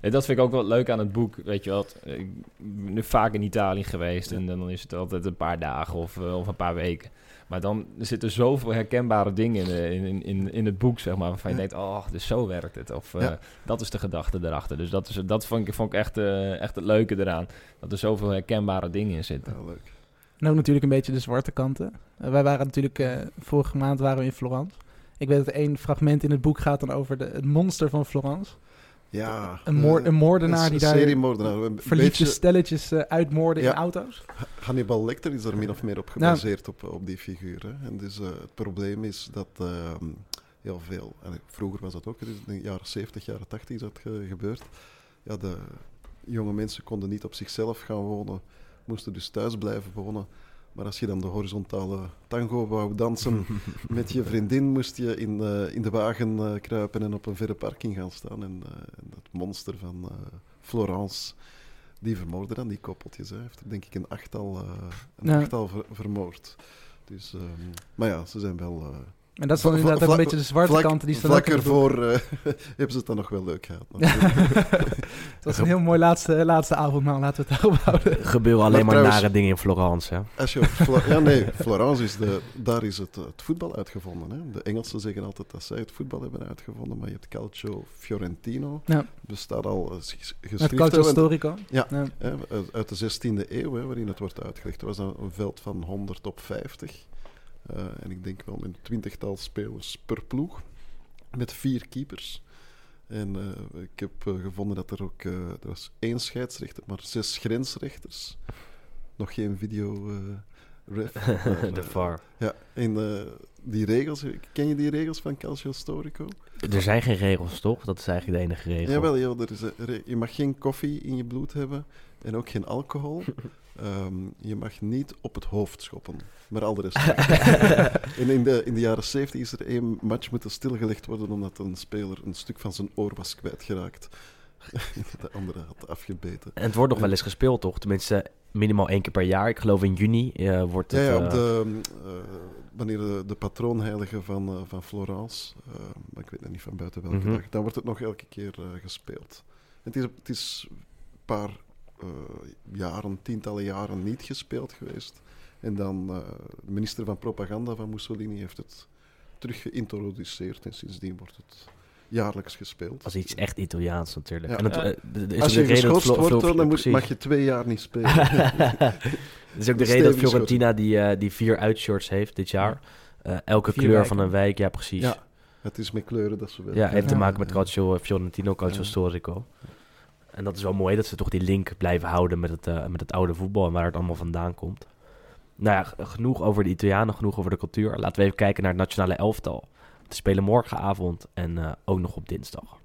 En dat vind ik ook wel leuk aan het boek. Weet je wat, ik ben nu vaak in Italië geweest en dan is het altijd een paar dagen of, of een paar weken. Maar dan er zitten zoveel herkenbare dingen in, eh, in, in, in het boek, zeg maar, waarvan je Ja. denkt, oh, dus zo werkt het. Of eh, dat is de gedachte erachter. Dus dat, is, dat vond ik, vond ik echt, eh, echt het leuke eraan. Dat er zoveel herkenbare dingen in zitten. Ja, leuk. En ook natuurlijk een beetje de zwarte kanten. Wij waren natuurlijk, eh, vorige maand waren we in Florence. Ik weet dat één fragment in het boek gaat dan over de, het monster van Florence. Ja. Een, moor, eh, een moordenaar een die daar. Een verliefde beetje- stelletjes eh, uitmoorden Ja. in auto's. Hannibal Lecter is er min of meer op gebaseerd op, op die figuur. Hè. En dus eh, het probleem is dat ehm, heel veel, en vroeger was dat ook, dus in de jaren 70, jaren 80 is dat ge- gebeurd. Ja, de jonge mensen konden niet op zichzelf gaan wonen, moesten dus thuis blijven wonen. Maar als je dan de horizontale tango wou dansen met je vriendin, moest je in, eh, in de wagen eh, kruipen en op een verre parking gaan staan. En, eh, en dat monster van eh, Florence, die vermoordde dan die koppeltjes. Hij heeft er denk ik een achttal, eh, een Ja. achttal ver- vermoord. Dus, ehm, maar ja, ze zijn wel... eh, En dat is dan vla- inderdaad ook een beetje de zwarte vlak- kanten die Vlak het ervoor eh, hebben ze het dan nog wel leuk gehad. Het was een heel mooi laatste, laatste avondmaal, laten we het daarop houden. Er gebeuren alleen Maar maar, trouwens- nare dingen in Florence. Hè? Als je op Flo- ja, nee, Florence is de, daar is het, het voetbal uitgevonden. Hè. De Engelsen zeggen altijd dat zij het voetbal hebben uitgevonden, maar je hebt Calcio Fiorentino. Ja. Bestaat al eh, geschreven. Calcio Storico. Ja. Ja. Hè, uit- de 16e eeuw, hè, waarin het wordt uitgelegd. Het was dan een veld van 100 op 50. Eh, en ik denk wel een twintigtal spelers per ploeg. Met vier keepers. En eh, ik heb eh, gevonden dat er ook... eh, er was één scheidsrechter, maar zes grensrechters. Nog geen video... eh, ref. maar, de VAR. Ja, en eh, die regels... Ken je die regels van Calcio Storico? Er zijn geen regels, toch? Dat is eigenlijk de enige regel. Jawel, joh, er is een re- je mag geen koffie in je bloed hebben en ook geen alcohol. Ehm, je mag niet op het hoofd schoppen, maar al de rest. en in de, in de jaren 70 is er één match moeten stilgelegd worden omdat een speler een stuk van zijn oor was kwijtgeraakt. de andere had afgebeten. En het wordt nog wel eens gespeeld, toch? Tenminste, minimaal één keer per jaar. Ik geloof in juni eh, wordt Ja, het... ja, eh, op de, eh, wanneer de, de patroonheilige van, eh, van Florence, eh, maar ik weet nog niet van buiten welke Mhm. dag, dan wordt het nog elke keer eh, gespeeld. Het is, het is een paar eh, jaren, tientallen jaren niet gespeeld geweest. En dan eh, de minister van Propaganda van Mussolini heeft het terug geïntroduceerd en sindsdien wordt het jaarlijks gespeeld. Als iets echt Italiaans natuurlijk. Ja. En het, Ja. eh, is Als je geschorst wordt, dan moet, mag je twee jaar niet spelen. Dat is ook de reden dat. Fiorentina die, die vier uitshirts heeft dit jaar. Eh, elke Vier kleur wijken. van een wijk, ja precies. Ja, Ja, het is met kleuren dat ze wel. heeft te Ja. maken met Calcio Fiorentino, Calcio Ja. En dat is wel mooi dat ze toch die link blijven houden met het, eh, met het oude voetbal en waar het allemaal vandaan komt. Nou ja, genoeg over de Italianen, genoeg over de cultuur. Laten we even kijken naar het nationale elftal. Te spelen morgenavond en eh, ook nog op dinsdag.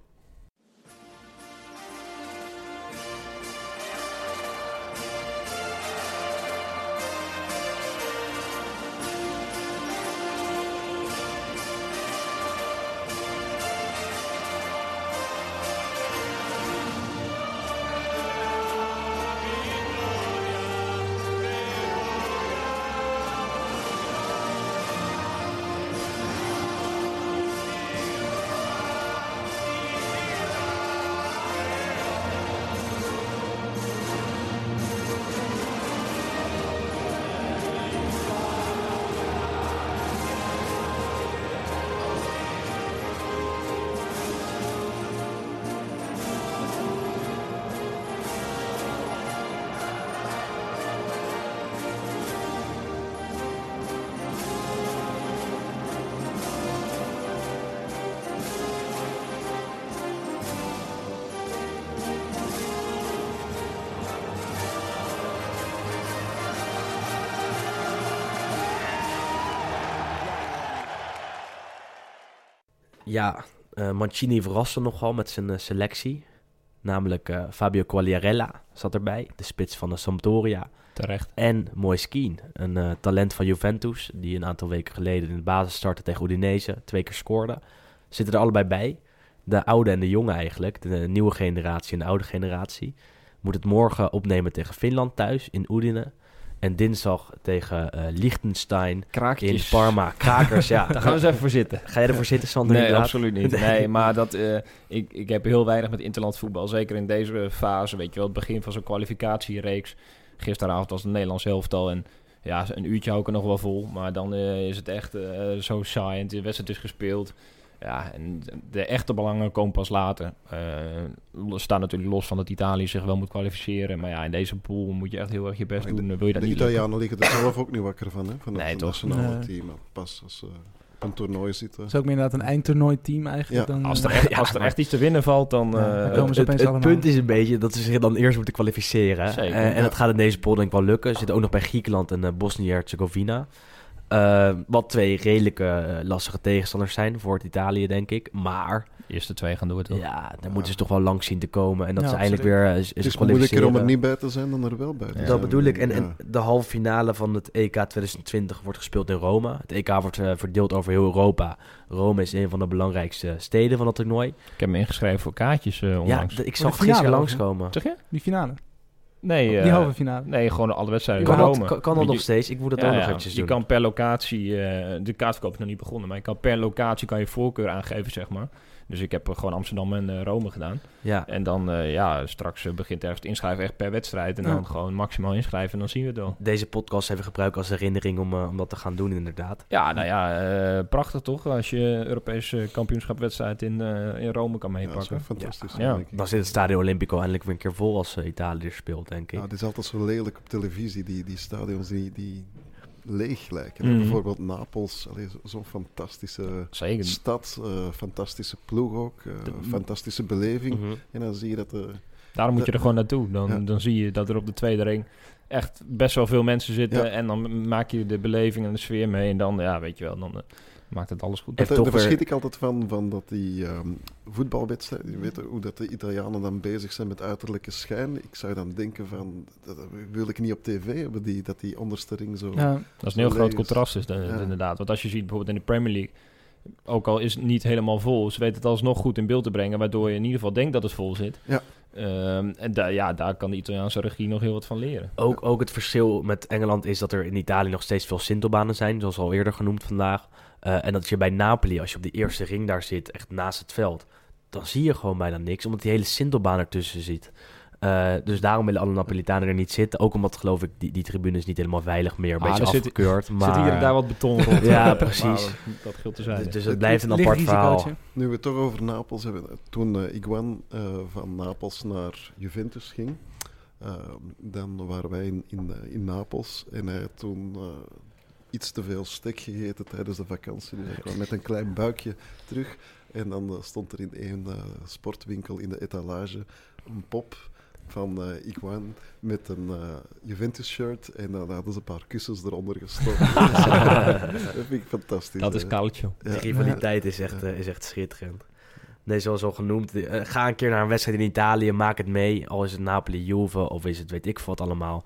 Ja, eh, Mancini verraste nogal met zijn eh, selectie. Namelijk eh, Fabio Quagliarella zat erbij, de spits van de Sampdoria. Terecht. En Moiskeen, een talent van Juventus, die een aantal weken geleden in de basis startte tegen Udinese, twee keer scoorde. Zitten er allebei bij. De oude en de jonge eigenlijk, de nieuwe generatie en de oude generatie. Moet het morgen opnemen tegen Finland thuis in Udine. En dinsdag tegen eh Liechtenstein in Kraakjes. Parma. Krakers, ja. Daar gaan we eens even voor zitten. Ga je ervoor zitten, Sander? Nee, inderdaad? absoluut niet. Nee, maar dat, eh, ik, ik heb heel weinig met interland voetbal. Zeker in deze fase, weet je wel, het begin van zo'n kwalificatiereeks. Gisteravond was het Nederlands elftal en ja, een uurtje hou ik er nog wel vol. Maar dan eh, is het echt zo saai en de wedstrijd is gespeeld. Ja, en de echte belangen komen pas later. Uh, staan natuurlijk los van dat Italië zich wel moet kwalificeren. Maar ja, in deze pool moet je echt heel erg je best Maar doen. de- Wil je dat de niet Italianen liggen er zelf ook niet wakker van, hè? Van het Nee, nationale Nee. team. Pas als ze op een toernooi zitten. Het is ook meer inderdaad een eindtoernooi-team eigenlijk. Ja. Dan, Als eh, er echt, Ja, als er echt iets te winnen valt, dan... Ja, eh, dan Het, komen ze het, opeens het allemaal. punt is een beetje dat ze zich dan eerst moeten kwalificeren. Zeker, Eh, en ja. dat gaat in deze pool denk ik wel lukken. Ze zitten ook nog bij Griekenland en eh, Bosnië-Herzegovina. Eh, wat twee redelijke eh, lastige tegenstanders zijn voor het Italië, denk ik. Maar de eerste twee gaan door, toch? ja, daar moeten ze toch wel langs zien te komen. En dat Ja, ze eindelijk weer eh, z- Het is moeilijker om er niet bij te zijn dan er wel bij te Ja. zijn. Dat bedoel ik. En, Ja. en de halve finale van het EK 2020 wordt gespeeld in Rome. Het EK wordt verdeeld over heel Europa. Rome is een van de belangrijkste steden van het toernooi. Ik heb me ingeschreven voor kaartjes eh, Ja, onlangs. d- ik de zag gisteren langskomen. Zeg je? Die finale. Nee, die eh, halve finale. nee, gewoon alle wedstrijden Kan in dat, Rome. kan, kan dat nog je- steeds? Ik moet dat ja, ook nog ja, eventjes je doen. kan per locatie, eh, de kaartverkoop is nog niet begonnen, maar je kan per locatie kan je voorkeur aangeven, zeg maar. Dus ik heb eh, gewoon Amsterdam en eh, Rome gedaan. Ja, En dan, eh, ja, straks begint ergens te inschrijven echt per wedstrijd. En Ja. dan gewoon maximaal inschrijven en dan zien we het wel. deze podcast even gebruiken als herinnering om, eh, om dat te gaan doen inderdaad. Ja, nou ja, eh, prachtig toch? Als je Europese kampioenschapwedstrijd in, eh, in Rome kan Ja, dat is meepakken. wel fantastisch. Ja. Dan zit het Stadio Olimpico eindelijk weer een keer vol als Italië er speelt, denk ik. Ja, het is altijd zo lelijk op televisie, die, die stadions die, die leeg lijken. Mhm. Bijvoorbeeld Napels, zo'n fantastische Zeker. stad, eh, fantastische ploeg ook, eh, De- fantastische beleving. Mhm. En dan zie je dat... eh, Daarom moet je er gewoon naartoe. Dan, Ja. dan zie je dat er op de tweede ring echt best wel veel mensen zitten. Ja. En dan maak je de beleving en de sfeer mee. En dan, ja, weet je wel, dan maakt het alles goed. Daar daar verschiet ik altijd van, van dat die ehm voetbalwedstrijden, je weet hoe dat de Italianen dan bezig zijn met uiterlijke schijn. Ik zou dan denken van, dat dat wil ik niet op tv hebben, die, dat die onderste ring zo... Ja, Dat is een heel groot is. contrast, is dat, Ja. inderdaad. Want als je ziet bijvoorbeeld in de Premier League, ook al is het niet helemaal vol, ze weten het alsnog goed in beeld te brengen, waardoor je in ieder geval denkt dat het vol zit. Ja. Ehm, en da- ja, daar kan de Italiaanse regie nog heel wat van leren. Ook, ook het verschil met Engeland is dat er in Italië nog steeds veel Sintelbanen zijn, zoals al eerder genoemd vandaag. Eh, en dat je bij Napoli, als je op de eerste ring daar zit, echt naast het veld, dan zie je gewoon bijna niks, omdat die hele Sintelbaan ertussen zit. Eh, dus daarom willen alle Napolitanen er niet zitten. Ook omdat, geloof ik, die, die tribune is niet helemaal veilig meer. Een Ah, beetje er zit- afgekeurd. maar, Zit hier en daar wat beton rond. Ja, precies. Maar dat, geldt te zijn. Dus, dus Het blijft een apart verhaal. Nu we het toch over Napels hebben. Toen eh Iguan eh, van Napels naar Juventus ging, eh, dan waren wij in, in, eh, in Napels en hij had toen eh, iets te veel stek gegeten tijdens de vakantie. Dus kwam met een klein buikje terug. En dan eh, stond er in een eh, sportwinkel in de etalage een pop van eh Iguan met een Juventus-shirt. En dan hadden ze een paar kussens eronder gestopt. dat vind ik fantastisch. dat is. Ja. De rivaliteit is echt, is echt schitterend. Nee, zoals al genoemd, ga een keer naar een wedstrijd in Italië, maak het mee. Al is het Napoli-Juve of is het weet ik wat allemaal.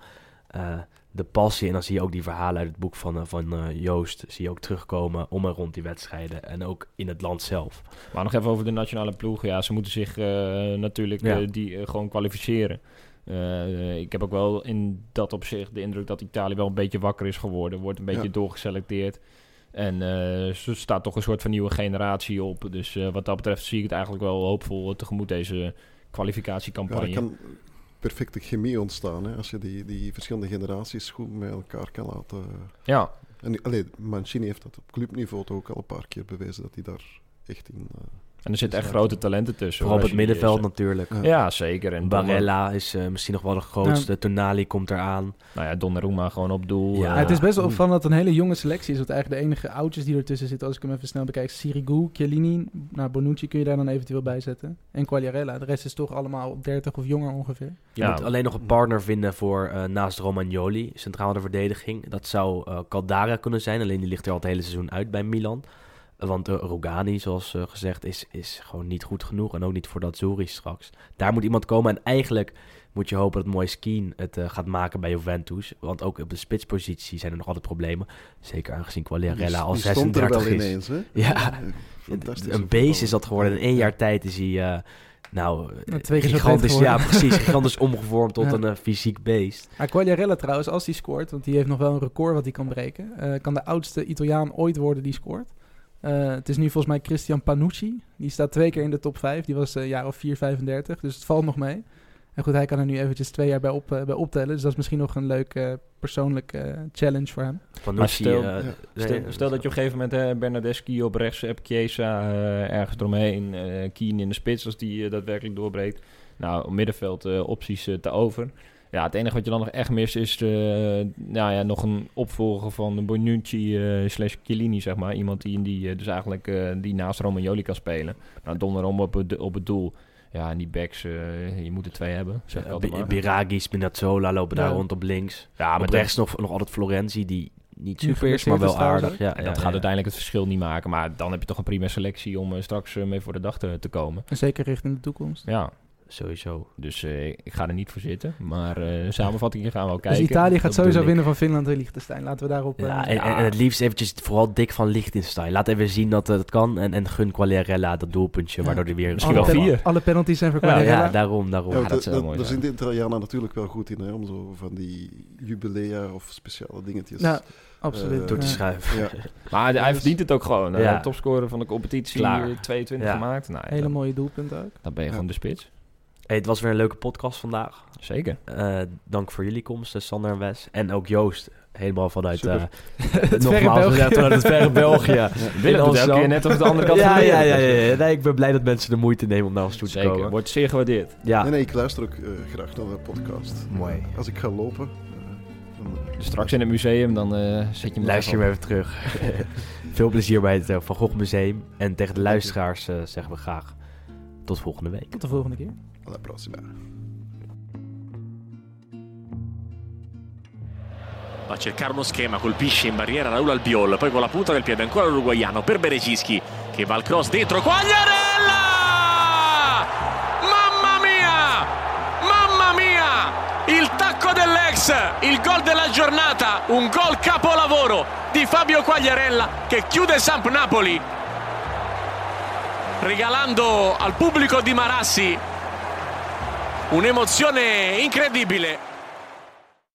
De passie en dan zie je ook die verhalen uit het boek van, eh, van eh, Joost... zie je ook terugkomen om en rond die wedstrijden en ook in het land zelf. Maar nog even over de nationale ploeg. Ja, ze moeten zich eh, natuurlijk Ja. die, gewoon kwalificeren. Eh, ik heb ook wel in dat opzicht de indruk dat Italië wel een beetje wakker is geworden. Wordt een beetje Ja. doorgeselecteerd. En eh, er staat toch een soort van nieuwe generatie op. Dus eh, wat dat betreft zie ik het eigenlijk wel hoopvol tegemoet deze Ja, kwalificatiecampagne. kan perfecte chemie ontstaan hè, als je die, die verschillende generaties goed met elkaar kan laten. Ja, En allee, Mancini heeft dat op clubniveau toch ook al een paar keer bewezen dat hij daar echt in. eh, en er zitten echt Ja. grote talenten tussen. Vooral op het middenveld natuurlijk. Ja. Ja, zeker. En Barella is eh, misschien nog wel de grootste. Tonali komt eraan. Nou ja, Donnarumma gewoon op doel. Ja. eh, Ja, het is best wel opvallend dat het een hele jonge selectie is. Want eigenlijk de enige oudjes die ertussen zitten, als ik hem even snel bekijk, Sirigu, Chiellini, nou, Bonucci kun je daar dan eventueel bij zetten. En Quagliarella. De rest is toch allemaal op 30 of jonger ongeveer. Je Ja. moet alleen nog een partner vinden voor eh, naast Romagnoli, centraal de verdediging. Dat zou eh Caldara kunnen zijn, alleen die ligt er al het hele seizoen uit bij Milan. Want uh, Rogani, zoals uh, gezegd, is, is gewoon niet goed genoeg. En ook niet voor dat Zuri straks. Daar moet iemand komen. En eigenlijk moet je hopen dat Moise Keane het uh, gaat maken bij Juventus. Want ook op de spitspositie zijn er nog altijd problemen. Zeker aangezien Quagliarella al 36 is. Ineens, hè? Ja, een beest is dat geworden. In één jaar tijd is hij... Nou, twee keer gigantisch, ja, precies. Gigantisch omgevormd tot ja. een uh, fysiek beest. Maar Quagliarella trouwens, als hij scoort, want die heeft nog wel een record wat hij kan breken, uh, kan de oudste Italiaan ooit worden die scoort. Uh, het is nu volgens mij Christian Panucci. Die staat twee keer in de top 5. Die was een jaar of 4, 35. Dus het valt nog mee. En goed, hij kan er nu eventjes twee jaar bij, op, uh, bij optellen. Dus dat is misschien nog een leuke uh, persoonlijke challenge voor hem. Maar stel, ja. stel, stel, dat je op een gegeven moment uh, Bernardeschi op rechts hebt, Chiesa ergens eromheen, uh, Kien in de spits als die daadwerkelijk doorbreekt. Nou, op middenveld opties te over. Ja, het enige wat je dan nog echt mist is nou ja, nog een opvolger van Bonucci slash Chiellini, zeg maar. Iemand die, die dus eigenlijk die naast Romagnoli kan spelen. Nou, Donnarumma op, het, op het doel. Ja, en die backs, uh, je moet er twee hebben. Zeg Biragi, Spinazzola lopen daar rond op links. Ja, op maar rechts nog, nog altijd Florenzi, die niet super is, maar wel aardig. Ja, dat ja, gaat ja. uiteindelijk het verschil niet maken. Maar dan heb je toch een prima selectie om eh, straks eh, mee voor de dag te, te komen. En zeker richting de toekomst. Ja, Sowieso. dus eh, ik ga er niet voor zitten. Maar eh samenvattingen gaan we wel Dus kijken. Italië gaat Dat sowieso winnen van Finland en Liechtenstein. Laten we daarop... Ja, eh, en, het liefst eventjes vooral dik van Liechtenstein. Laat even zien dat het kan. En, en gun Quagliarella dat doelpuntje, Ja. waardoor hij weer... Misschien alle, wel vier. alle penalties zijn voor Ja, Quagliarella. ja, daarom, daarom. Ja, dat dat mooi daar zijn. zijn de Italianen natuurlijk wel goed in, hè, om zo van die jubilea of speciale dingetjes. Ja, absoluut. Door te schuiven. Ja. Maar hij verdient het ook gewoon. hè. Ja. Topscorer van de competitie, Klaar. eh, 22 Ja. gemaakt. Nou, ja, Hele dan, mooie doelpunten ook. dan ben je Ja. gewoon de spits. Hey, het was weer een leuke podcast vandaag. Zeker. Eh, dank voor jullie komst, eh, Sander en Wes. En ook Joost, helemaal vanuit... Eh, Het verre nogmaals, België. ja, vanuit het verre België. Willem doet elke keer net of de andere kant van ja, de ja, ja, ja, ja. Nee, ik ben blij dat mensen de moeite nemen om naar ons toe te Zeker. komen. Wordt zeer gewaardeerd. Ja, Nee, nee, ik luister ook eh, graag naar de podcast. Mooi. Als ik ga lopen. dan, Dus straks in het museum, dan eh, zet je hem luister je even hem even terug. Veel plezier bij het Van Gogh Museum. En tegen de luisteraars zeggen we graag tot volgende week. Tot de volgende keer. Alla prossima. Va a cercare uno schema, colpisce in barriera Raul Albiol, poi con la punta del piede ancora l'uruguaiano per Berecischi che va al cross dentro, Quagliarella! Mamma mia! Mamma mia! Il tacco dell'ex, il gol della giornata, un gol capolavoro di Fabio Quagliarella che chiude Samp Napoli regalando al pubblico di Marassi un'emozione incredibile